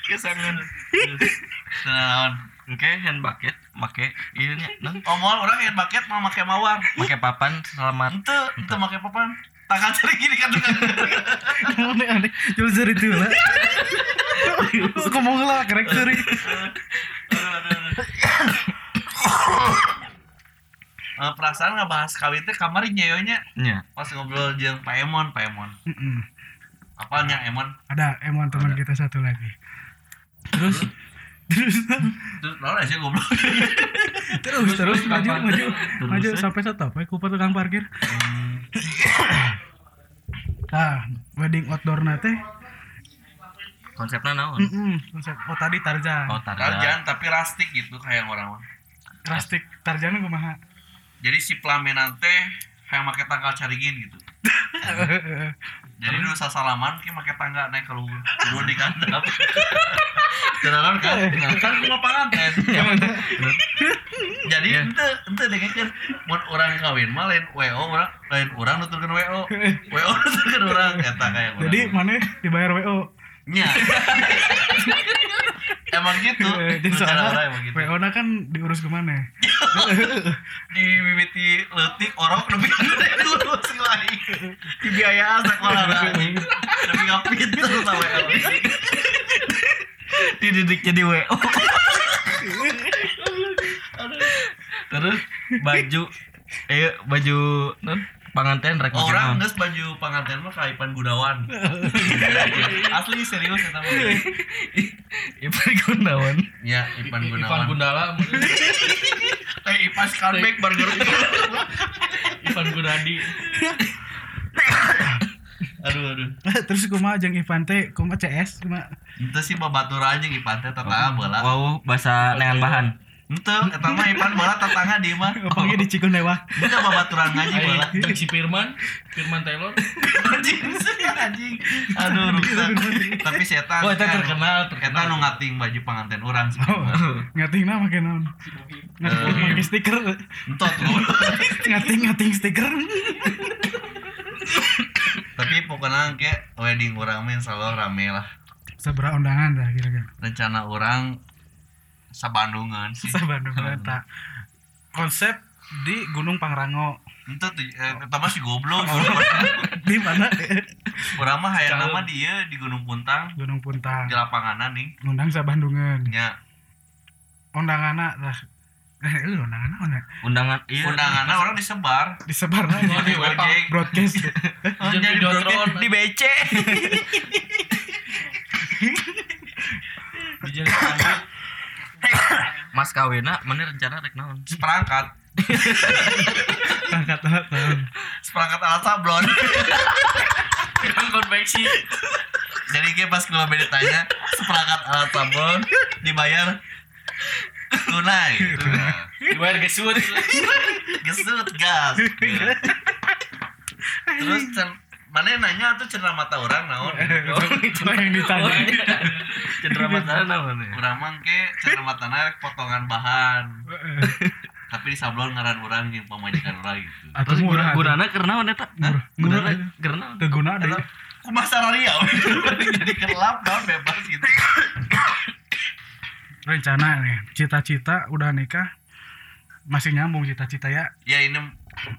Speaker 3: Kesangan.
Speaker 2: Nah
Speaker 3: Oke, hand bucket make ieu nya
Speaker 2: omol orang yang bucket mau make mawar
Speaker 3: make papan selamat.
Speaker 2: ente ente make papan tangan cari gini kan [laughs]
Speaker 1: Aneh aneh. Jual seri itu lah. [laughs] Ngomong lah kerek seri. [laughs]
Speaker 2: Eh, perasaan nggak bahas kawin teh kamar nyeyonya
Speaker 3: Nya.
Speaker 2: pas ngobrol jeung Pak Emon Pak Emon apa nya Emon
Speaker 1: Ada emang teman kita satu lagi. Terus terus
Speaker 2: terus lawan aja goblok
Speaker 1: terus terus maju maju
Speaker 3: Terus,
Speaker 1: maju sampai stop eh ku tukang parkir. Nah, wedding outdoor nate.
Speaker 3: Konsepnya naon?
Speaker 1: Mm konsep oh tadi Tarzan.
Speaker 3: Oh,
Speaker 2: Tarjan
Speaker 3: Tarzan.
Speaker 2: tapi rustic gitu kayak orang mah
Speaker 1: Plastik Tarzan kumaha?
Speaker 2: jadi si pelaminan teh kayak make tanggal carigin gitu [laughs] jadi dulu salaman kayak make tangga naik ke luhur turun di kandang Kenalan kan? Kan cuma panganten. Jadi
Speaker 3: Iya.
Speaker 2: ente ente dengan kan mun orang kawin mah lain WO orang lain orang nuturkeun WO. WO nuturkeun orang eta kayak.
Speaker 1: Jadi mana dibayar WO?
Speaker 2: Nya. [laughs] emang gitu.
Speaker 1: Eh, Jadi soalnya
Speaker 2: orang emang gitu.
Speaker 1: WO na kan diurus ke mana? [laughs]
Speaker 2: Di mimiti leutik orok nepi dulu si lain. Di biaya sekolah anjing. Nepi ngapit terus sama WO.
Speaker 3: dididik jadi WO terus baju eh baju non panganten rek
Speaker 2: Orang geus baju panganten mah ka Ipan Gunawan. [laughs] Asli serius eta mah. [laughs]
Speaker 3: Ipan Gunawan
Speaker 2: Ya, Ipan Gunawan.
Speaker 4: Gundala, [laughs]
Speaker 2: Eh, Ipan Skalbeck burger.
Speaker 4: Ivan Gunadi.
Speaker 2: aduh, aduh.
Speaker 1: Terus kumaha jeung Ivan teh kumaha CS kumaha?
Speaker 2: Itu sih babaturan jeung Ipan teh tetangga bola.
Speaker 3: wow bahasa neangan bahan
Speaker 2: Ente, eta mah Ipan bola tetangga di mah. [laughs]
Speaker 1: Pokoknya di Cikundewa.
Speaker 2: Kita babaturan ngaji bola.
Speaker 4: Jeung si Firman, Firman Taylor. [laughs]
Speaker 2: Anjing, anjing. Aduh, rusak. Tapi setan.
Speaker 4: Oh, eta
Speaker 2: kan,
Speaker 4: terkenal,
Speaker 2: Eta
Speaker 4: terkenal.
Speaker 2: nu ngating baju panganten urang sih.
Speaker 1: Oh, ngatingna make naon? Ngating
Speaker 2: Eh.
Speaker 1: make stiker.
Speaker 2: Entot.
Speaker 1: Ngating ngating stiker.
Speaker 2: Tapi pokoknya kayak wedding orang main selalu rame lah.
Speaker 1: Sabaraha undangan dah kira-kira.
Speaker 2: rencana orang sabandungan sih.
Speaker 1: Sabandungan tak. Konsep di Gunung Pangrango.
Speaker 2: Itu tuh eh, pertama si goblok. [laughs]
Speaker 1: Di mana?
Speaker 2: Urang mah hayang nama dia di Gunung Puntang.
Speaker 1: Gunung Puntang.
Speaker 2: Di lapanganan nih.
Speaker 1: Ngundang Sabandungan.
Speaker 2: Nya
Speaker 1: undangan lah eh lu undangan mana?
Speaker 3: Undangan iya.
Speaker 2: Undangan. orang disebar.
Speaker 1: Disebar aja
Speaker 2: di
Speaker 1: broadcast. [laughs]
Speaker 2: Oh,
Speaker 4: Jadi
Speaker 2: broadcast di BC [laughs]
Speaker 4: di jalan
Speaker 3: mas kawina mana rencana rek naon?
Speaker 2: Seperangkat.
Speaker 1: Angkat alat tahun
Speaker 2: seperangkat alat sablon.
Speaker 4: Kan konveksi.
Speaker 2: Jadi kayak pas kalau ditanya seperangkat alat sablon dibayar? Tunai gitu.
Speaker 4: Dibayar gesut.
Speaker 2: Gesut gas. Gitu. terus mana yang nanya tuh cerita mata orang naon? [laughs]
Speaker 1: Cuma yang ditanya.
Speaker 3: Cendera mata naon ya?
Speaker 2: Urang mah ke cerita mata rek potongan bahan. [laughs] Tapi di sablon ngaran orang yang pemajikan orang gitu.
Speaker 1: Atau murah
Speaker 3: guna kerna naon eta?
Speaker 1: Murah
Speaker 2: Karena ku masalah Riau jadi kelap naon bebas gitu. [coughs]
Speaker 1: Rencana nih cita-cita udah nikah masih nyambung cita-cita ya?
Speaker 2: Ya ini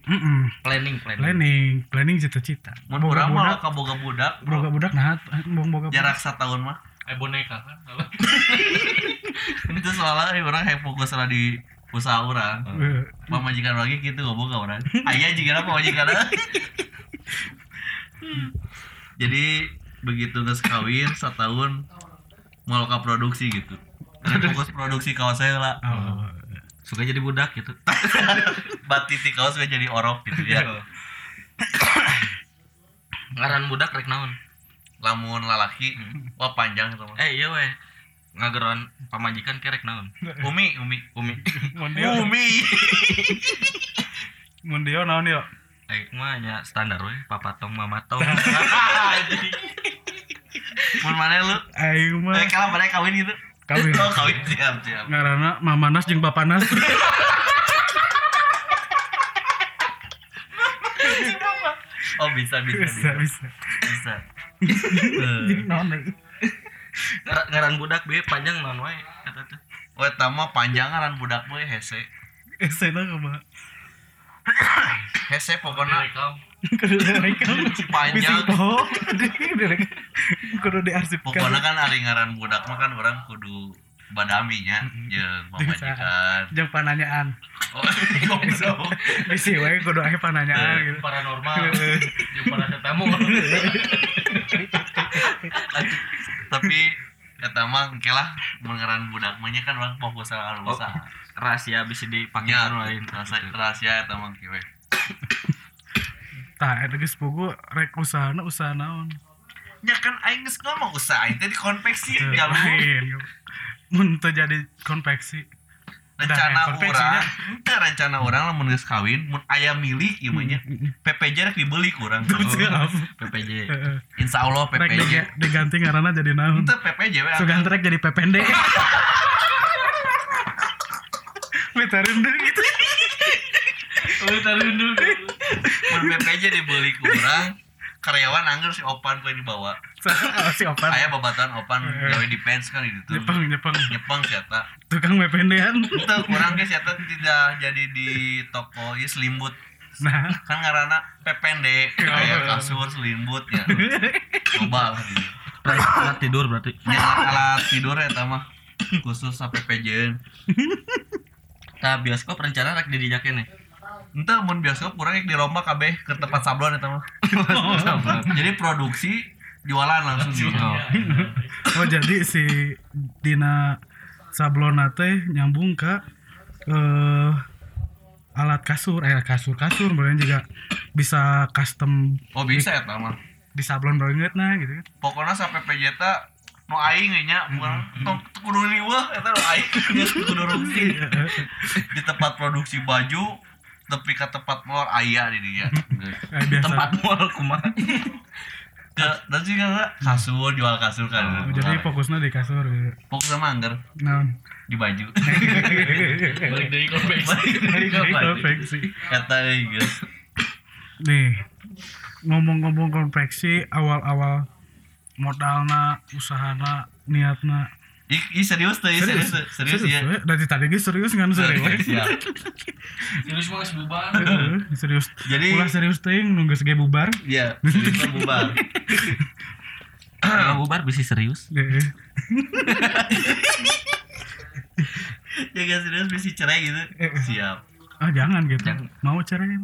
Speaker 1: Mm-mm.
Speaker 3: planning planning.
Speaker 1: Planning planning cita-cita.
Speaker 2: Mun
Speaker 1: boga
Speaker 2: urang mah
Speaker 1: budak.
Speaker 2: ka boga budak.
Speaker 1: Boga budak nah boga budak.
Speaker 2: Jarak setahun mah.
Speaker 4: Eh boneka kan? [laughs]
Speaker 2: Itu soalnya eh, orang yang fokus lah di usaha orang.
Speaker 1: Eh,
Speaker 2: pemajikan lagi gitu gak boga orang. Ayah juga apa pemajikan [laughs] jadi begitu nges kawin setahun mau ke produksi gitu. Fokus produksi kaos saya lah.
Speaker 1: Oh.
Speaker 3: Suka jadi budak gitu. [laughs]
Speaker 2: Bat titik kaos sudah jadi orok gitu ya. [coughs]
Speaker 3: Ngaran budak rek naon?
Speaker 2: Lamun lalaki wah panjang itu mah.
Speaker 3: Eh iya weh. Ngageron pamajikan kerek naon? [laughs]
Speaker 2: Umi umi
Speaker 3: umi. [laughs]
Speaker 1: Mun dia.
Speaker 2: Umi.
Speaker 1: Mun dia naon yo
Speaker 3: eh mah nya standar weh. Papatong mamatong
Speaker 2: mun mana lu?
Speaker 1: Aing mah.
Speaker 2: Eh kalau mereka kawin gitu
Speaker 1: kawin.
Speaker 2: Oh kawin. Siap siap
Speaker 1: ngaranna mamanas jeung bapanas
Speaker 2: oh bisa bisa
Speaker 1: bisa.
Speaker 2: Bisa
Speaker 1: bisa.
Speaker 2: Bisa.
Speaker 1: Jadi naon
Speaker 3: Ngara- ngaran budak be panjang naon wae kata tuh.
Speaker 2: Wah, tama panjangan budak mah hese.
Speaker 1: esena kumaha
Speaker 2: Hese pokoknya
Speaker 1: kudu direkam
Speaker 2: panjang.
Speaker 1: kudu diarsipkan
Speaker 2: Pokoknya kan ari ngaran budak mah kan orang kudu badaminya jeung pamajikan.
Speaker 1: jeung pananyaan
Speaker 2: Oh, [laughs] goblok.
Speaker 1: bisi wae kudu aya pananyaan gitu
Speaker 4: paranormal [laughs] jeung para tetamu [laughs]
Speaker 2: Tapi kata mah engke lah mun ngaran budak mah kan orang fokus sama
Speaker 3: Oh.
Speaker 2: usaha.
Speaker 3: rahasia bisa
Speaker 2: Nya
Speaker 3: anu lain
Speaker 2: rahasia rahasia eta mah kieu.
Speaker 1: Tah eta geus pugu rek usahana usaha naon.
Speaker 2: Nya kan aing geus ngomong usaha aing teh di konveksi
Speaker 1: Teu
Speaker 2: jalur.
Speaker 1: lain. Mun teu jadi konveksi.
Speaker 2: Rencana
Speaker 1: konveksinya.
Speaker 2: orang ente rencana orang lamun geus kawin mun aya milik ieu mah nya. PPJ rek dibeli kurang
Speaker 1: Siap.
Speaker 3: PPJ
Speaker 1: Heeh.
Speaker 2: Insya Allah
Speaker 1: Rek
Speaker 2: PPJ
Speaker 1: diga- diganti ngaranna jadi naon?
Speaker 2: Itu PPJ we.
Speaker 1: Sugan rek jadi PPND Mitarin deh gitu
Speaker 4: oh tarundu
Speaker 2: Mun PPJ dibeli kurang. Karyawan anggur si Opan ku yang dibawa.
Speaker 1: Oh, si Opan.
Speaker 2: Aya babatan Opan gawe di pens kan di ditu
Speaker 1: Jepang Jepang
Speaker 2: nyepeng si eta
Speaker 1: tukang PPND-an
Speaker 2: itu kurang ge si eta tidak jadi di toko ieu selimut.
Speaker 1: Nah.
Speaker 2: Kan ngaranna PPND kayak kasur selimut ya. Coba lah gitu.
Speaker 3: Alat tidur berarti.
Speaker 2: Nya alat tidur eta mah khusus sampai PPJ
Speaker 3: nah bioskop rencana rek didijakeun nih
Speaker 2: Entah mun bioskop kurang yang dirombak kabeh ke tempat sablon eta mah. [laughs] Jadi produksi jualan langsung gitu. [laughs]
Speaker 1: Oh jadi si Dina Sablona teh nyambung ke eh alat kasur eh kasur kasur kemudian juga bisa custom
Speaker 2: Oh bisa ya mah.
Speaker 1: di sablon banget nah gitu kan
Speaker 2: Pokoknya sampai PJ ta nu aing nya urang tong kudu liwah eta nu aing geus [laughs] kudu rugi. Di tempat produksi baju tapi ke tempat mall aya di dia. [laughs]
Speaker 3: tempat mall kumaha
Speaker 2: Ke dan sih kan kasur jual kasur kan.
Speaker 1: Oh, jadi fokusnya di kasur gitu.
Speaker 2: fokus sama
Speaker 1: Naon?
Speaker 2: di baju. [laughs]
Speaker 4: balik dari konveksi
Speaker 1: Dari konveksi.
Speaker 2: Kata guys.
Speaker 1: Nih, ngomong-ngomong konveksi awal-awal modalna, usahana, niatna
Speaker 2: Ih, ih, serius tuh, ih, serius, tuh, serius, ya.
Speaker 1: dari tadi ge serius ngan serius we.
Speaker 2: Siap.
Speaker 4: Serius mah bubar.
Speaker 1: Heeh, serius
Speaker 2: Jadi-
Speaker 1: ulah serius teuing nunggu ge bubar
Speaker 2: Iya, serius bubar. [laughs]
Speaker 3: Kalau bubar bisa serius.
Speaker 1: Heeh. [laughs]
Speaker 2: Ya gak serius bisa cerai gitu. Siap.
Speaker 1: ah jangan gitu
Speaker 3: Jangan.
Speaker 1: mau cerai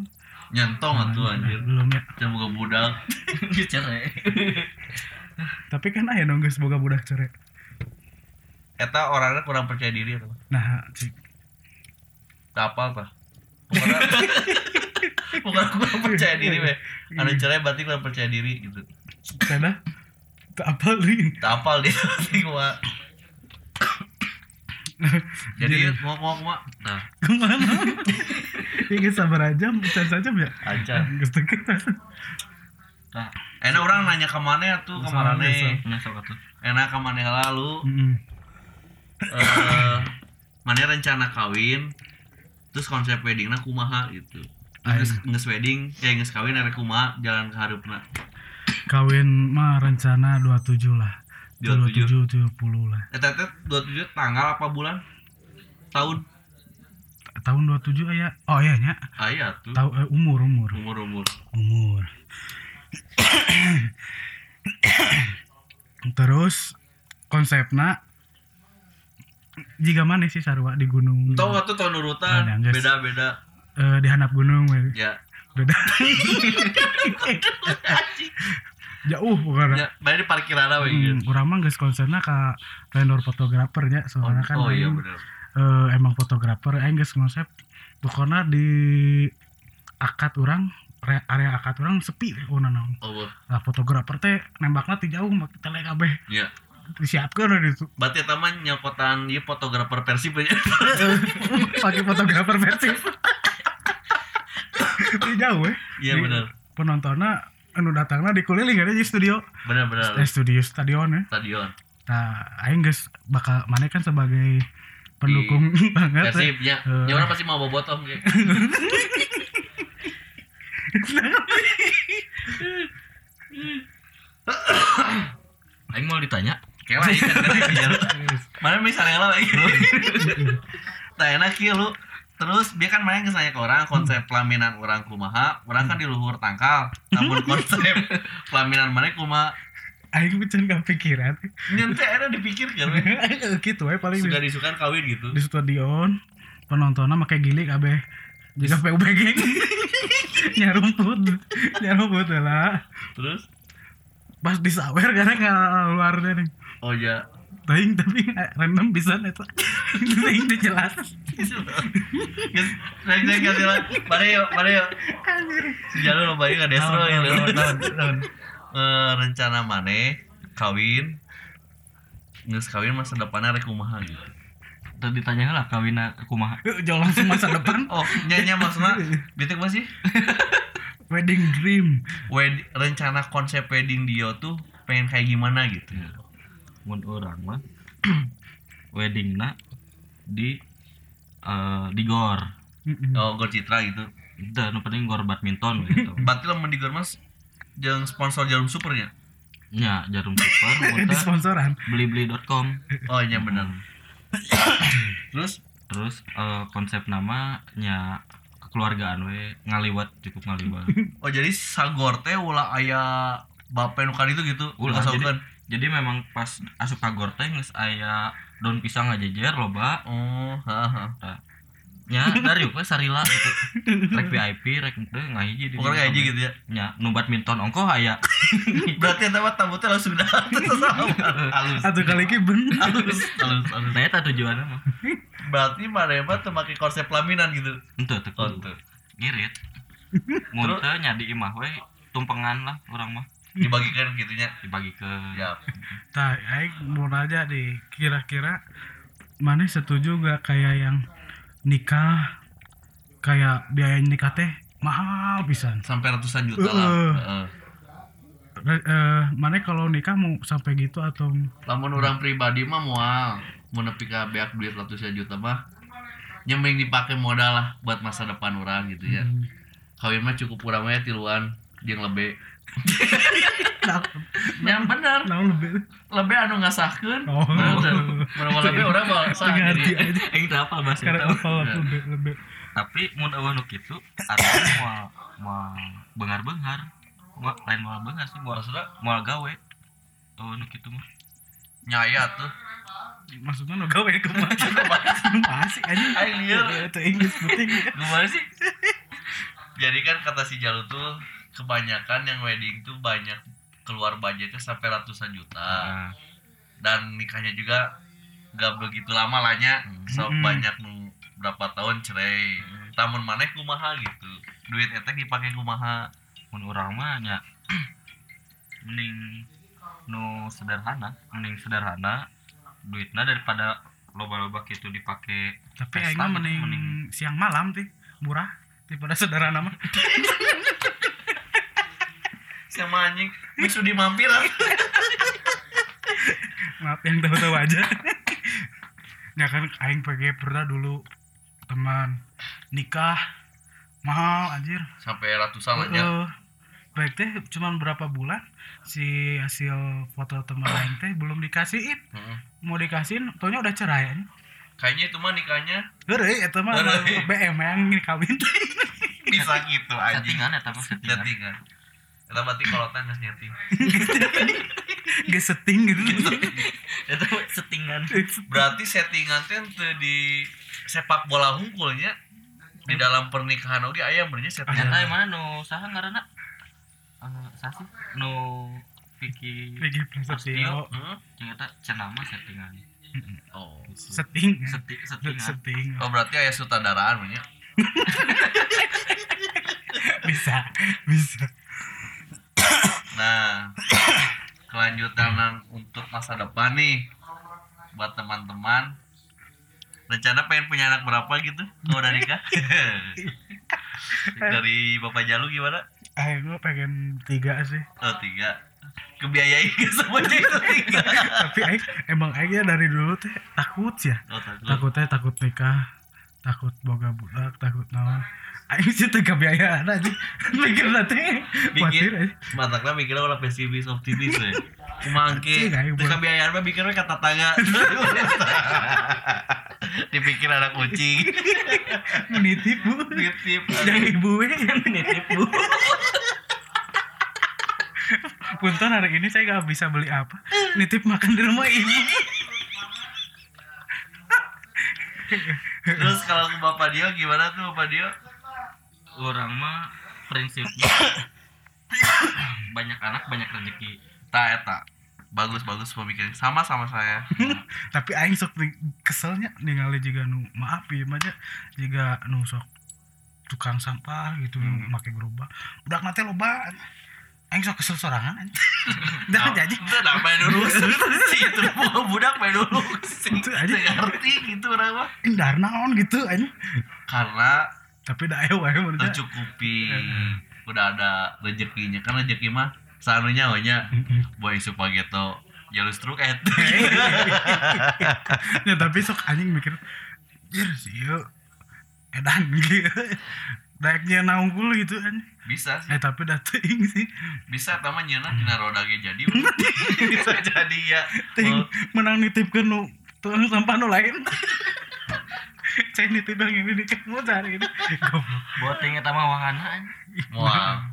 Speaker 2: Nyentong atuh anjir.
Speaker 1: belum ya
Speaker 2: Can boga budak.
Speaker 3: Cerai.
Speaker 1: tapi kan aya nunggu semoga budak cerai
Speaker 2: Eta orangnya kurang percaya diri atau
Speaker 1: nah cik
Speaker 2: Tak apa apa. Pokoknya kurang percaya diri weh. Anu cerai berarti kurang percaya diri gitu.
Speaker 1: kada tak apa nih
Speaker 2: Tak apal dia gua. Jadi mau mau mau nah
Speaker 1: ke mana ini sabar aja bukan saja ya
Speaker 2: aja.
Speaker 3: Nah,
Speaker 2: Enak orang nanya ke mana tuh ke
Speaker 1: Salah,
Speaker 2: mana
Speaker 1: biasa.
Speaker 3: nya sok atuh.
Speaker 2: Enak ke mana lalu. Eh mana rencana kawin terus konsep weddingnya kumaha gitu. Nges, nges wedding ya nges kawin ada kumaha jalan ke harupna.
Speaker 1: Kawin mah rencana 27 lah.
Speaker 2: 27.
Speaker 1: 27 70 lah.
Speaker 2: Eh tete 27 tanggal apa bulan? Tahun?
Speaker 1: Tahun 27 aya oh iya nya.
Speaker 2: Ayah tuh.
Speaker 1: Tahu eh, umur umur.
Speaker 2: Umur umur.
Speaker 1: Umur. [coughs] Terus konsepna jika mana sih sarwa di gunung.
Speaker 2: Tau gak tuh tahun urutan?
Speaker 1: Nges.
Speaker 2: beda beda
Speaker 1: Eh, di handap gunung we.
Speaker 2: ya.
Speaker 1: Beda. [laughs] Jauh pokoknya.
Speaker 2: Ya baik di parkiran apa
Speaker 1: Hmm,
Speaker 2: gitu.
Speaker 1: urang mah geus konserna ka vendor fotografernya
Speaker 2: oh,
Speaker 1: soalnya kan
Speaker 2: oh iya bener.
Speaker 1: eh, emang fotografer aing geus konsep pokoknya di akad orang re- area akad orang sepi kuna naon
Speaker 2: oh
Speaker 1: lah fotografer teh nembakna ti jauh mak tele kabeh.
Speaker 2: Ya
Speaker 1: disiapkeun we ditu
Speaker 2: berarti taman nyokotan iya fotografer persib aja. [laughs]
Speaker 1: Pakai fotografer versi ti jauh we
Speaker 2: iya
Speaker 1: Di-
Speaker 2: bener
Speaker 1: penontonnya anu datangna dikeliling ada di studio.
Speaker 2: Bener bener
Speaker 1: eh, studio stadion ya
Speaker 2: stadion.
Speaker 1: Nah aing geus bakal mana kan sebagai pendukung banget ya.
Speaker 2: persib ya.
Speaker 1: Eh.
Speaker 2: ya orang pasti mau bobotong kayak? [laughs]
Speaker 3: Aing mau ditanya.
Speaker 2: Kayak kan kejar. Mana misalnya lah lagi. [laughs] Tak enak kieu lu. Terus dia kan main nanya ke orang konsep pelaminan orang kumaha, orang kan di luhur tangkal. Namun [laughs] konsep pelaminan mana kumaha
Speaker 1: aing pican kepikiran
Speaker 2: nyente ada dipikir kan. we. [laughs]
Speaker 1: gitu we paling
Speaker 2: Suka
Speaker 1: di,
Speaker 2: disukan kawin gitu.
Speaker 1: di stadion penontonnya make gilik kabeh jika PUBG nyarumput nyarumput lah
Speaker 2: Terus
Speaker 1: pas disawer karena keluarnya nih
Speaker 2: oh ya
Speaker 1: Taing tapi random bisa eta Taing teh jelas
Speaker 2: naik naik ganti lah. Mari yuk, mari yuk. Si Jalur lo bayi nggak destro ya. Eh, rencana mana kawin nges kawin masa depannya rek kumaha gitu.
Speaker 3: Tadi ditanya lah kawina kumaha.
Speaker 1: jauh langsung masa depan
Speaker 2: Oh, nyanyi maksudnya bitik masih
Speaker 1: wedding dream
Speaker 2: wed rencana konsep wedding dia tuh pengen kayak gimana gitu.
Speaker 3: Mun urang mah [clears throat] weddingna di eh di gor.
Speaker 2: Oh, gor citra gitu.
Speaker 3: Itu nu penting gor badminton gitu. [laughs]
Speaker 2: Berarti lah di gor mas jeung sponsor jarum supernya.
Speaker 3: Nya jarum super [laughs]
Speaker 1: di sponsoran
Speaker 3: blibli.com.
Speaker 2: Oh, iya bener. [coughs] Terus
Speaker 3: Terus eh, konsep namanya kekeluargaan we ngaliwat cukup ngaliwat. [laughs]
Speaker 2: oh jadi sagor teh ulah aya bape nu itu gitu.
Speaker 3: Ulah,
Speaker 2: Dikasaurkeun.
Speaker 3: Jadi memang pas asup ka gor teh geus aya daun pisang ngajejer loba.
Speaker 2: Oh, heeh.
Speaker 3: Nya dari we sarila gitu. Rek VIP rek teu ngahiji di
Speaker 2: Pokoknya kayak gitu ya.
Speaker 3: Nya nu badminton ongko aya. [laughs]
Speaker 2: Berarti eta mah tabutnya langsung datang [laughs] Halus.
Speaker 1: satu kali ki bener
Speaker 2: Halus, halus, halus.
Speaker 3: Nah eta tujuanna mah.
Speaker 2: Berarti mana mah tuh pakai konsep pelaminan gitu.
Speaker 3: Henteu [laughs] teu
Speaker 2: Oh,
Speaker 3: kudu.
Speaker 2: tuh.
Speaker 3: Ngirit. Mun teu nya di imah we tumpengan lah orang mah
Speaker 2: Dibagikan gitunya.
Speaker 3: dibagi ke
Speaker 2: Ya.
Speaker 1: Nah, aing mau nanya deh, kira-kira mana setuju gak kayak yang nikah kayak biaya nikah teh mahal pisan.
Speaker 2: Sampai ratusan juta lah.
Speaker 1: Uh.
Speaker 2: Heeh.
Speaker 1: Re- eh, mana kalau nikah mau sampai gitu atau
Speaker 2: Lamun orang pribadi mah moal mau nepi ka beak duit ratusan juta mah nyemeng dipakai modal lah buat masa depan orang gitu ya. Kawin mah cukup urang we tiluan jeung lebe. [laughs]
Speaker 4: yang bener
Speaker 1: Naon lebih.
Speaker 4: lebih anu ngasahkeun
Speaker 1: Oh.
Speaker 4: Lebih [laughs] orang mah sah
Speaker 1: Ngerti aja.
Speaker 3: Aing teu apa bahasa
Speaker 1: Karena
Speaker 3: eta.
Speaker 1: apa lebih lebih.
Speaker 3: Tapi mun eueuh nu kitu ada moal moal bengar-bengar. Lain moal bengar sih moal moal gawe. Eueuh nu kitu mah.
Speaker 2: nyaya tuh
Speaker 1: Maksudnya nu gawe kumaha? Masih aja.
Speaker 2: Aing lieur.
Speaker 1: Itu Inggris penting.
Speaker 2: sih jadi kan kata si Jalu tuh kebanyakan yang wedding tuh banyak keluar budgetnya sampai ratusan juta.
Speaker 3: Nah,
Speaker 2: dan nikahnya juga gak begitu lama lahnya so
Speaker 1: Hmm.
Speaker 2: banyak nu berapa tahun cerai. Tamun maneh kumaha gitu. Duit etek dipakai kumaha.
Speaker 3: Mun urang mah nya [clears throat] mending nu sederhana, mending sederhana duitna daripada loba-loba kitu dipake
Speaker 1: Tapi
Speaker 3: Pesta
Speaker 1: aing mah
Speaker 3: gitu,
Speaker 1: mending
Speaker 3: mending-
Speaker 1: siang malam teh murah daripada [laughs] sederhana mah. [laughs]
Speaker 2: sama anjing misu di mampir [laughs]
Speaker 1: Maaf yang tahu-tahu aja. ya kan aing pergi pernah dulu teman nikah mahal anjir.
Speaker 2: sampai ratusan lahnya
Speaker 1: Heeh. baik teh cuman berapa bulan si hasil foto teman aing teh belum dikasihin
Speaker 2: Heeh.
Speaker 1: mau dikasihin taunya udah cerai anjing.
Speaker 2: kayaknya itu mah nikahnya
Speaker 1: Heureuy eta mah. BM yang kawin [laughs]
Speaker 2: bisa gitu anjing
Speaker 3: settingan eta mah settingan.
Speaker 2: Kita berarti kalau tanya nyeting [laughs]
Speaker 1: Gak setting gitu
Speaker 3: Eta mah settingan.
Speaker 2: berarti settingan teh teu di sepak bola hungkulnya di dalam pernikahan oke aya bernya settingan
Speaker 3: Eta yang mana nu saha ngaranna? Eh, saha sih? Nu Vicky
Speaker 1: Lagi Prasetyo
Speaker 2: Heeh.
Speaker 3: Eta cenah mah settingan. [laughs]
Speaker 2: oh
Speaker 1: setting
Speaker 3: Seti, settingan.
Speaker 1: setting
Speaker 2: oh berarti aya sutradaraan bernya [laughs]
Speaker 1: bisa bisa
Speaker 2: Nah, kelanjutan untuk masa depan nih buat teman-teman. Rencana pengen punya anak berapa gitu? Kalau udah nikah? [laughs] Dari Bapak Jalu gimana?
Speaker 1: ah gue pengen tiga sih
Speaker 2: Oh, tiga. Kebiayai ke semuanya itu tiga. [laughs]
Speaker 1: tapi aing emang aing ya dari dulu teh takut ya
Speaker 2: Oh, takut.
Speaker 1: takutnya takut nikah takut boga budak takut naon aing sih teh kebiayaan aja [laughs] mikir nanti. Khawatir aja
Speaker 2: Mataknya mikirnya ulah pesimis optimis we. Kumangke, teu kebiayaan mah mikirnya kata tangga. [laughs] Dipikir anak kucing. [laughs]
Speaker 1: menitip bu.
Speaker 2: Nitip.
Speaker 1: yang ibu we yang menitip bu. Punten hari ini saya gak bisa beli apa. Nitip makan di rumah ibu
Speaker 2: Terus kalau ke Bapak Dio gimana tuh Bapak Dio?
Speaker 3: Orang mah prinsipnya banyak anak banyak rezeki.
Speaker 2: Ta eta. Bagus bagus pemikiran. Sama sama saya. [laughs]
Speaker 1: Tapi aing sok keselnya ningali juga nu maaf ya aja juga nu sok tukang sampah gitu
Speaker 2: Hmm.
Speaker 1: make gerobak udah nate loba aing sok kesel sorangan anjing [laughs] dah jadi
Speaker 2: Udah dah main dulu. [laughs] Itu budak main dulu.
Speaker 1: Itu aja.
Speaker 2: ngerti gitu orang mah.
Speaker 1: indar naon gitu anjing
Speaker 2: Karena
Speaker 1: tapi dah ayo menurut saya.
Speaker 2: tercukupi. Udah ada rezekinya. Kan rezeki mah sanunya wanya boy supageto jalus truk et. [laughs]
Speaker 1: ya tapi sok anjing mikir jir sih yuk edan gitu Daeknya naunggul gitu anjing
Speaker 2: Bisa sih.
Speaker 1: eh tapi dah teuing sih
Speaker 2: Bisa taman nyeuna tina roda ge jadi. [laughs] Bisa jadi ya.
Speaker 1: Ting,
Speaker 2: Oh,
Speaker 1: menang nitipkeun nu tukang sampah nu lain [laughs] saya nitip yang ini di kamu cari ini goblok
Speaker 3: Boteng eta mah wahana.
Speaker 2: Moal.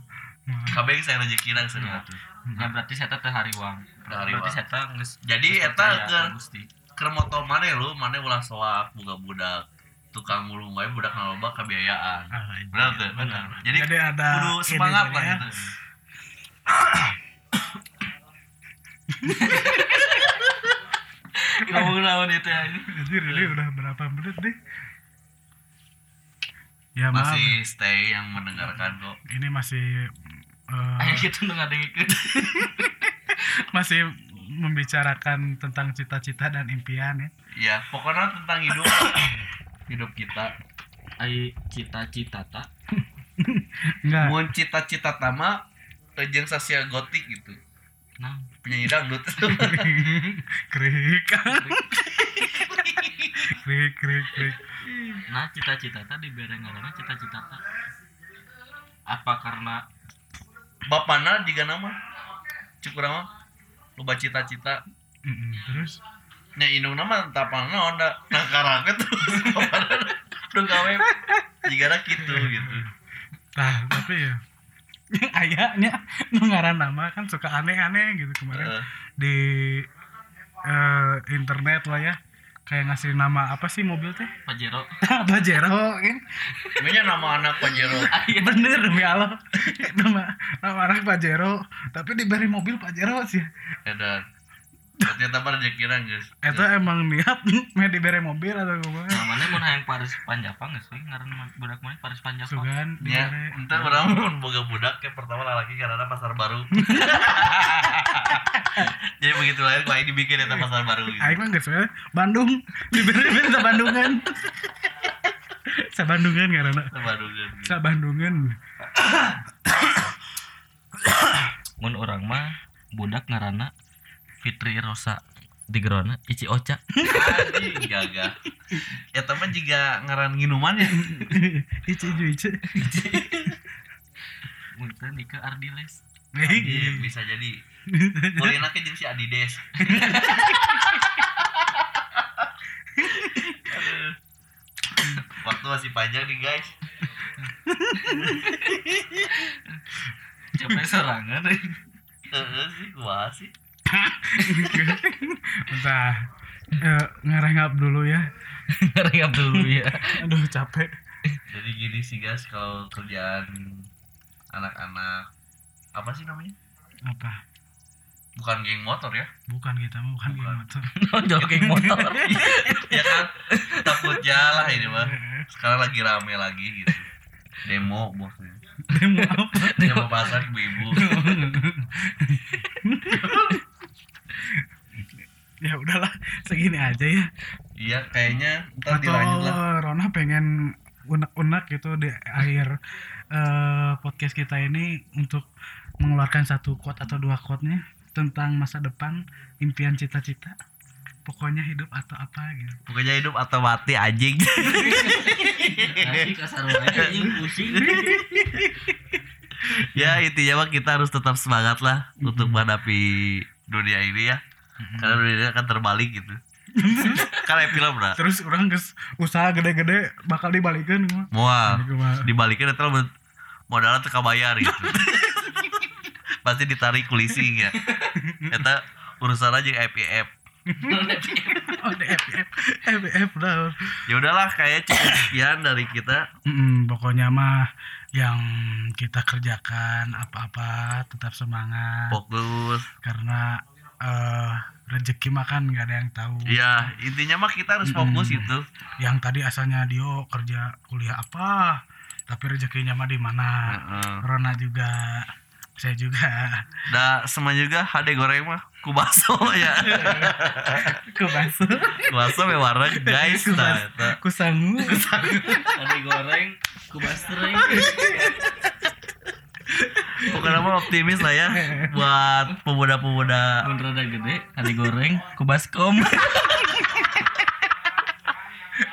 Speaker 2: Kabeh saya rezeki cenah tuh.
Speaker 3: Ya berarti saya teh.
Speaker 2: Teu hariwang.
Speaker 3: Berarti saya teh
Speaker 2: Jadi eta ke
Speaker 3: ka Gusti.
Speaker 2: keur moto maneh lu maneh ulah soak buka budak tukang mulung wae budak naloba kebiayaan. Benar tuh
Speaker 1: benar.
Speaker 2: jadi,
Speaker 1: Jadi ada
Speaker 2: kudu semangat
Speaker 1: jadi
Speaker 2: lah
Speaker 1: ya.
Speaker 2: gitu. [laughs]
Speaker 3: Ngomong naon itu ya.
Speaker 1: Anjir ini udah berapa menit deh ya maaf.
Speaker 2: Masih stay yang mendengarkan kok.
Speaker 1: Ini masih eh,
Speaker 3: Ayo kita ngadengikeun. [laughs]
Speaker 1: masih membicarakan tentang cita-cita dan impian ya.
Speaker 2: Ya pokoknya tentang hidup [coughs] hidup kita.
Speaker 3: Ai cita-cita ta. [laughs]
Speaker 1: enggak.
Speaker 2: Mau cita-cita tama jeung sasia gotik gitu.
Speaker 3: Nah,
Speaker 2: penyanyi dangdut [laughs]
Speaker 1: krik krik. Krik krik
Speaker 3: nah cita-cita ta dibere ngaranna cita-cita ta. Apa karena
Speaker 2: bapana juga nama? Cukup mah loba cita-cita.
Speaker 1: Terus
Speaker 2: nya indung nama tapang naon da nah karangnya tuh. [laughs] Udah gawe. Jika gitu gitu.
Speaker 1: Nah, tapi ya. [laughs] Ayahnya nu ngaran nama kan suka aneh-aneh gitu kemarin.
Speaker 2: Eh,
Speaker 1: di eh, internet lah ya. Kayak ngasih nama apa sih mobil teh? [laughs]
Speaker 4: Pajero.
Speaker 1: Pajero kan?
Speaker 2: Namanya nama anak Pajero?
Speaker 1: Bener demi Allah. Nama nama anak Pajero. Tapi diberi mobil Pajero sih.
Speaker 2: Edan berarti eta rezekiran guys?
Speaker 1: Itu emang niat mau diberi mobil atau gimana?
Speaker 4: Namanya mau hayang Paris Panjapa nggak sih? Ngaran budak mana Paris Panjapa
Speaker 1: sugan
Speaker 2: Ya,
Speaker 1: diberi
Speaker 2: entah orang mau boga budak yang pertama laki karena pasar baru. [laughs] Jadi begitu lahir kau dibikin eta pasar baru gitu.
Speaker 1: Aing mah geus Bandung diberi beri sa Bandungan sa Bandungan karena. Sa Bandungan
Speaker 4: mun orang mah budak ngarana Fitri Rosa di gerona Ici Ocha
Speaker 2: gagah. Ya teman juga ngaran minuman ya. [laughs]
Speaker 1: ice ju ice
Speaker 4: Munten Nika Ardiles
Speaker 2: Iya, bisa jadi. Enaknya jeung si Adides. [laughs] Waktu masih panjang nih guys.
Speaker 4: capek serangan
Speaker 2: Heeh sih, wah sih. [laughs]
Speaker 1: Entah eh, ngerengap dulu ya [laughs]
Speaker 4: ngerengap dulu ya [laughs]
Speaker 1: aduh capek
Speaker 2: Jadi gini sih guys, kalau kerjaan anak-anak apa sih namanya?
Speaker 1: apa
Speaker 2: Bukan geng motor ya?
Speaker 1: bukan kita mah bukan
Speaker 2: Bukan.
Speaker 1: geng motor
Speaker 4: nonjol geng motor
Speaker 2: ya kan takutnya lah ini mah. Sekarang lagi rame lagi gitu. Demo bosnya.
Speaker 1: demo apa
Speaker 2: Demo pasar ibu-ibu.
Speaker 1: Ya udahlah segini aja ya
Speaker 2: Iya, kayaknya ntar
Speaker 1: atau
Speaker 2: dilanjut lah.
Speaker 1: Rona pengen unek-unek gitu di akhir eh, podcast kita ini untuk mengeluarkan satu quote atau dua quote-nya tentang masa depan, impian cita-cita, pokoknya hidup atau apa gitu.
Speaker 2: Pokoknya hidup atau mati anjing.
Speaker 4: kasar anjing pusing
Speaker 2: ya intinya mah kita harus tetap semangat lah untuk menghadapi dunia ini ya. Karena dunia ini akan terbalik gitu. [laughs] Karena film lah.
Speaker 1: Terus orang geus usaha gede-gede bakal dibalikin mah.
Speaker 2: dibalikin itu modalnya teka bayar gitu. [laughs] Pasti ditarik kulisi ya itu urusan aja FPF [laughs]
Speaker 1: Oh, FF dah.
Speaker 2: ya udahlah kayak cukup sekian dari kita.
Speaker 1: Mm, pokoknya mah yang kita kerjakan apa-apa tetap semangat.
Speaker 2: Fokus.
Speaker 1: Karena eh rezeki mah kan nggak ada yang tahu.
Speaker 2: ya intinya mah kita harus fokus
Speaker 1: Mm.
Speaker 2: itu
Speaker 1: Yang tadi asalnya Dio kerja kuliah apa, tapi rezekinya mah di mana?
Speaker 2: Heeh.
Speaker 1: Rona juga, saya juga.
Speaker 2: Dah semua juga hade goreng mah kubaso [laughs] ya kubaso me warna guys nah, eta.
Speaker 1: kusangu.
Speaker 4: ada goreng kubas [laughs]
Speaker 2: mah optimis lah ya buat pemuda-pemuda
Speaker 4: rada gede ada goreng kubaskom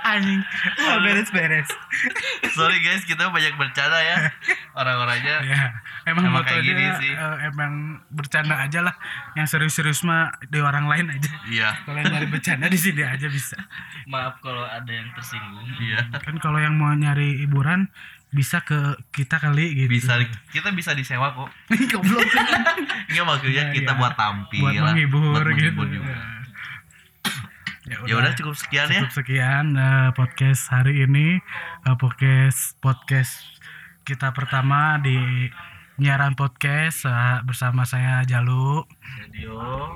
Speaker 1: Anjing, oh, beres-beres.
Speaker 2: sorry guys kita banyak bercanda ya orang-orangnya
Speaker 1: Ya, emang
Speaker 2: Emang kayak gini sih.
Speaker 1: eh, emang bercanda aja lah. Yang serius-serius mah di orang lain aja.
Speaker 2: iya
Speaker 1: Kalau yang nyari bercanda di sini aja bisa.
Speaker 4: maaf kalau ada yang tersinggung
Speaker 2: iya
Speaker 1: Kan kalau yang mau nyari hiburan bisa ke kita kali gitu.
Speaker 2: bisa kita bisa disewa kok [laughs]
Speaker 1: Goblok.
Speaker 2: Enggak maksudnya
Speaker 1: Ya,
Speaker 2: kita
Speaker 1: ya.
Speaker 2: buat tampil
Speaker 1: buat menghibur,
Speaker 2: buat
Speaker 1: gitu.
Speaker 2: juga.
Speaker 1: Ya
Speaker 2: Ya udah cukup sekian ya.
Speaker 1: cukup sekian eh, podcast hari ini Eh, podcast podcast kita pertama di nyiaran podcast eh, bersama saya Jalu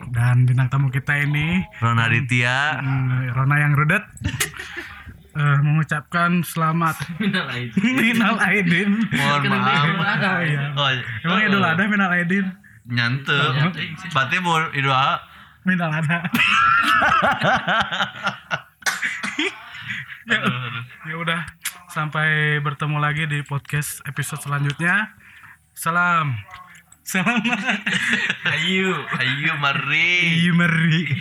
Speaker 1: dan bintang tamu kita ini
Speaker 2: Rona Aditya.
Speaker 1: hmm, Rona yang rudet [laughs] Eh, mengucapkan selamat.
Speaker 4: Minal aidin.
Speaker 1: Minal Aidin.
Speaker 2: Mohon maaf.
Speaker 1: Oh, iya.
Speaker 2: Oh,
Speaker 1: Emang Idul Adha Minal Aidin?
Speaker 2: Nyante.
Speaker 1: Oh,
Speaker 2: Berarti mau Idul Adha.
Speaker 1: Minal Adha. [laughs]
Speaker 2: Aduh.
Speaker 1: ya udah sampai bertemu lagi di podcast episode selanjutnya. Salam. Salam
Speaker 2: Ayo, ayo mari.
Speaker 1: Iya meri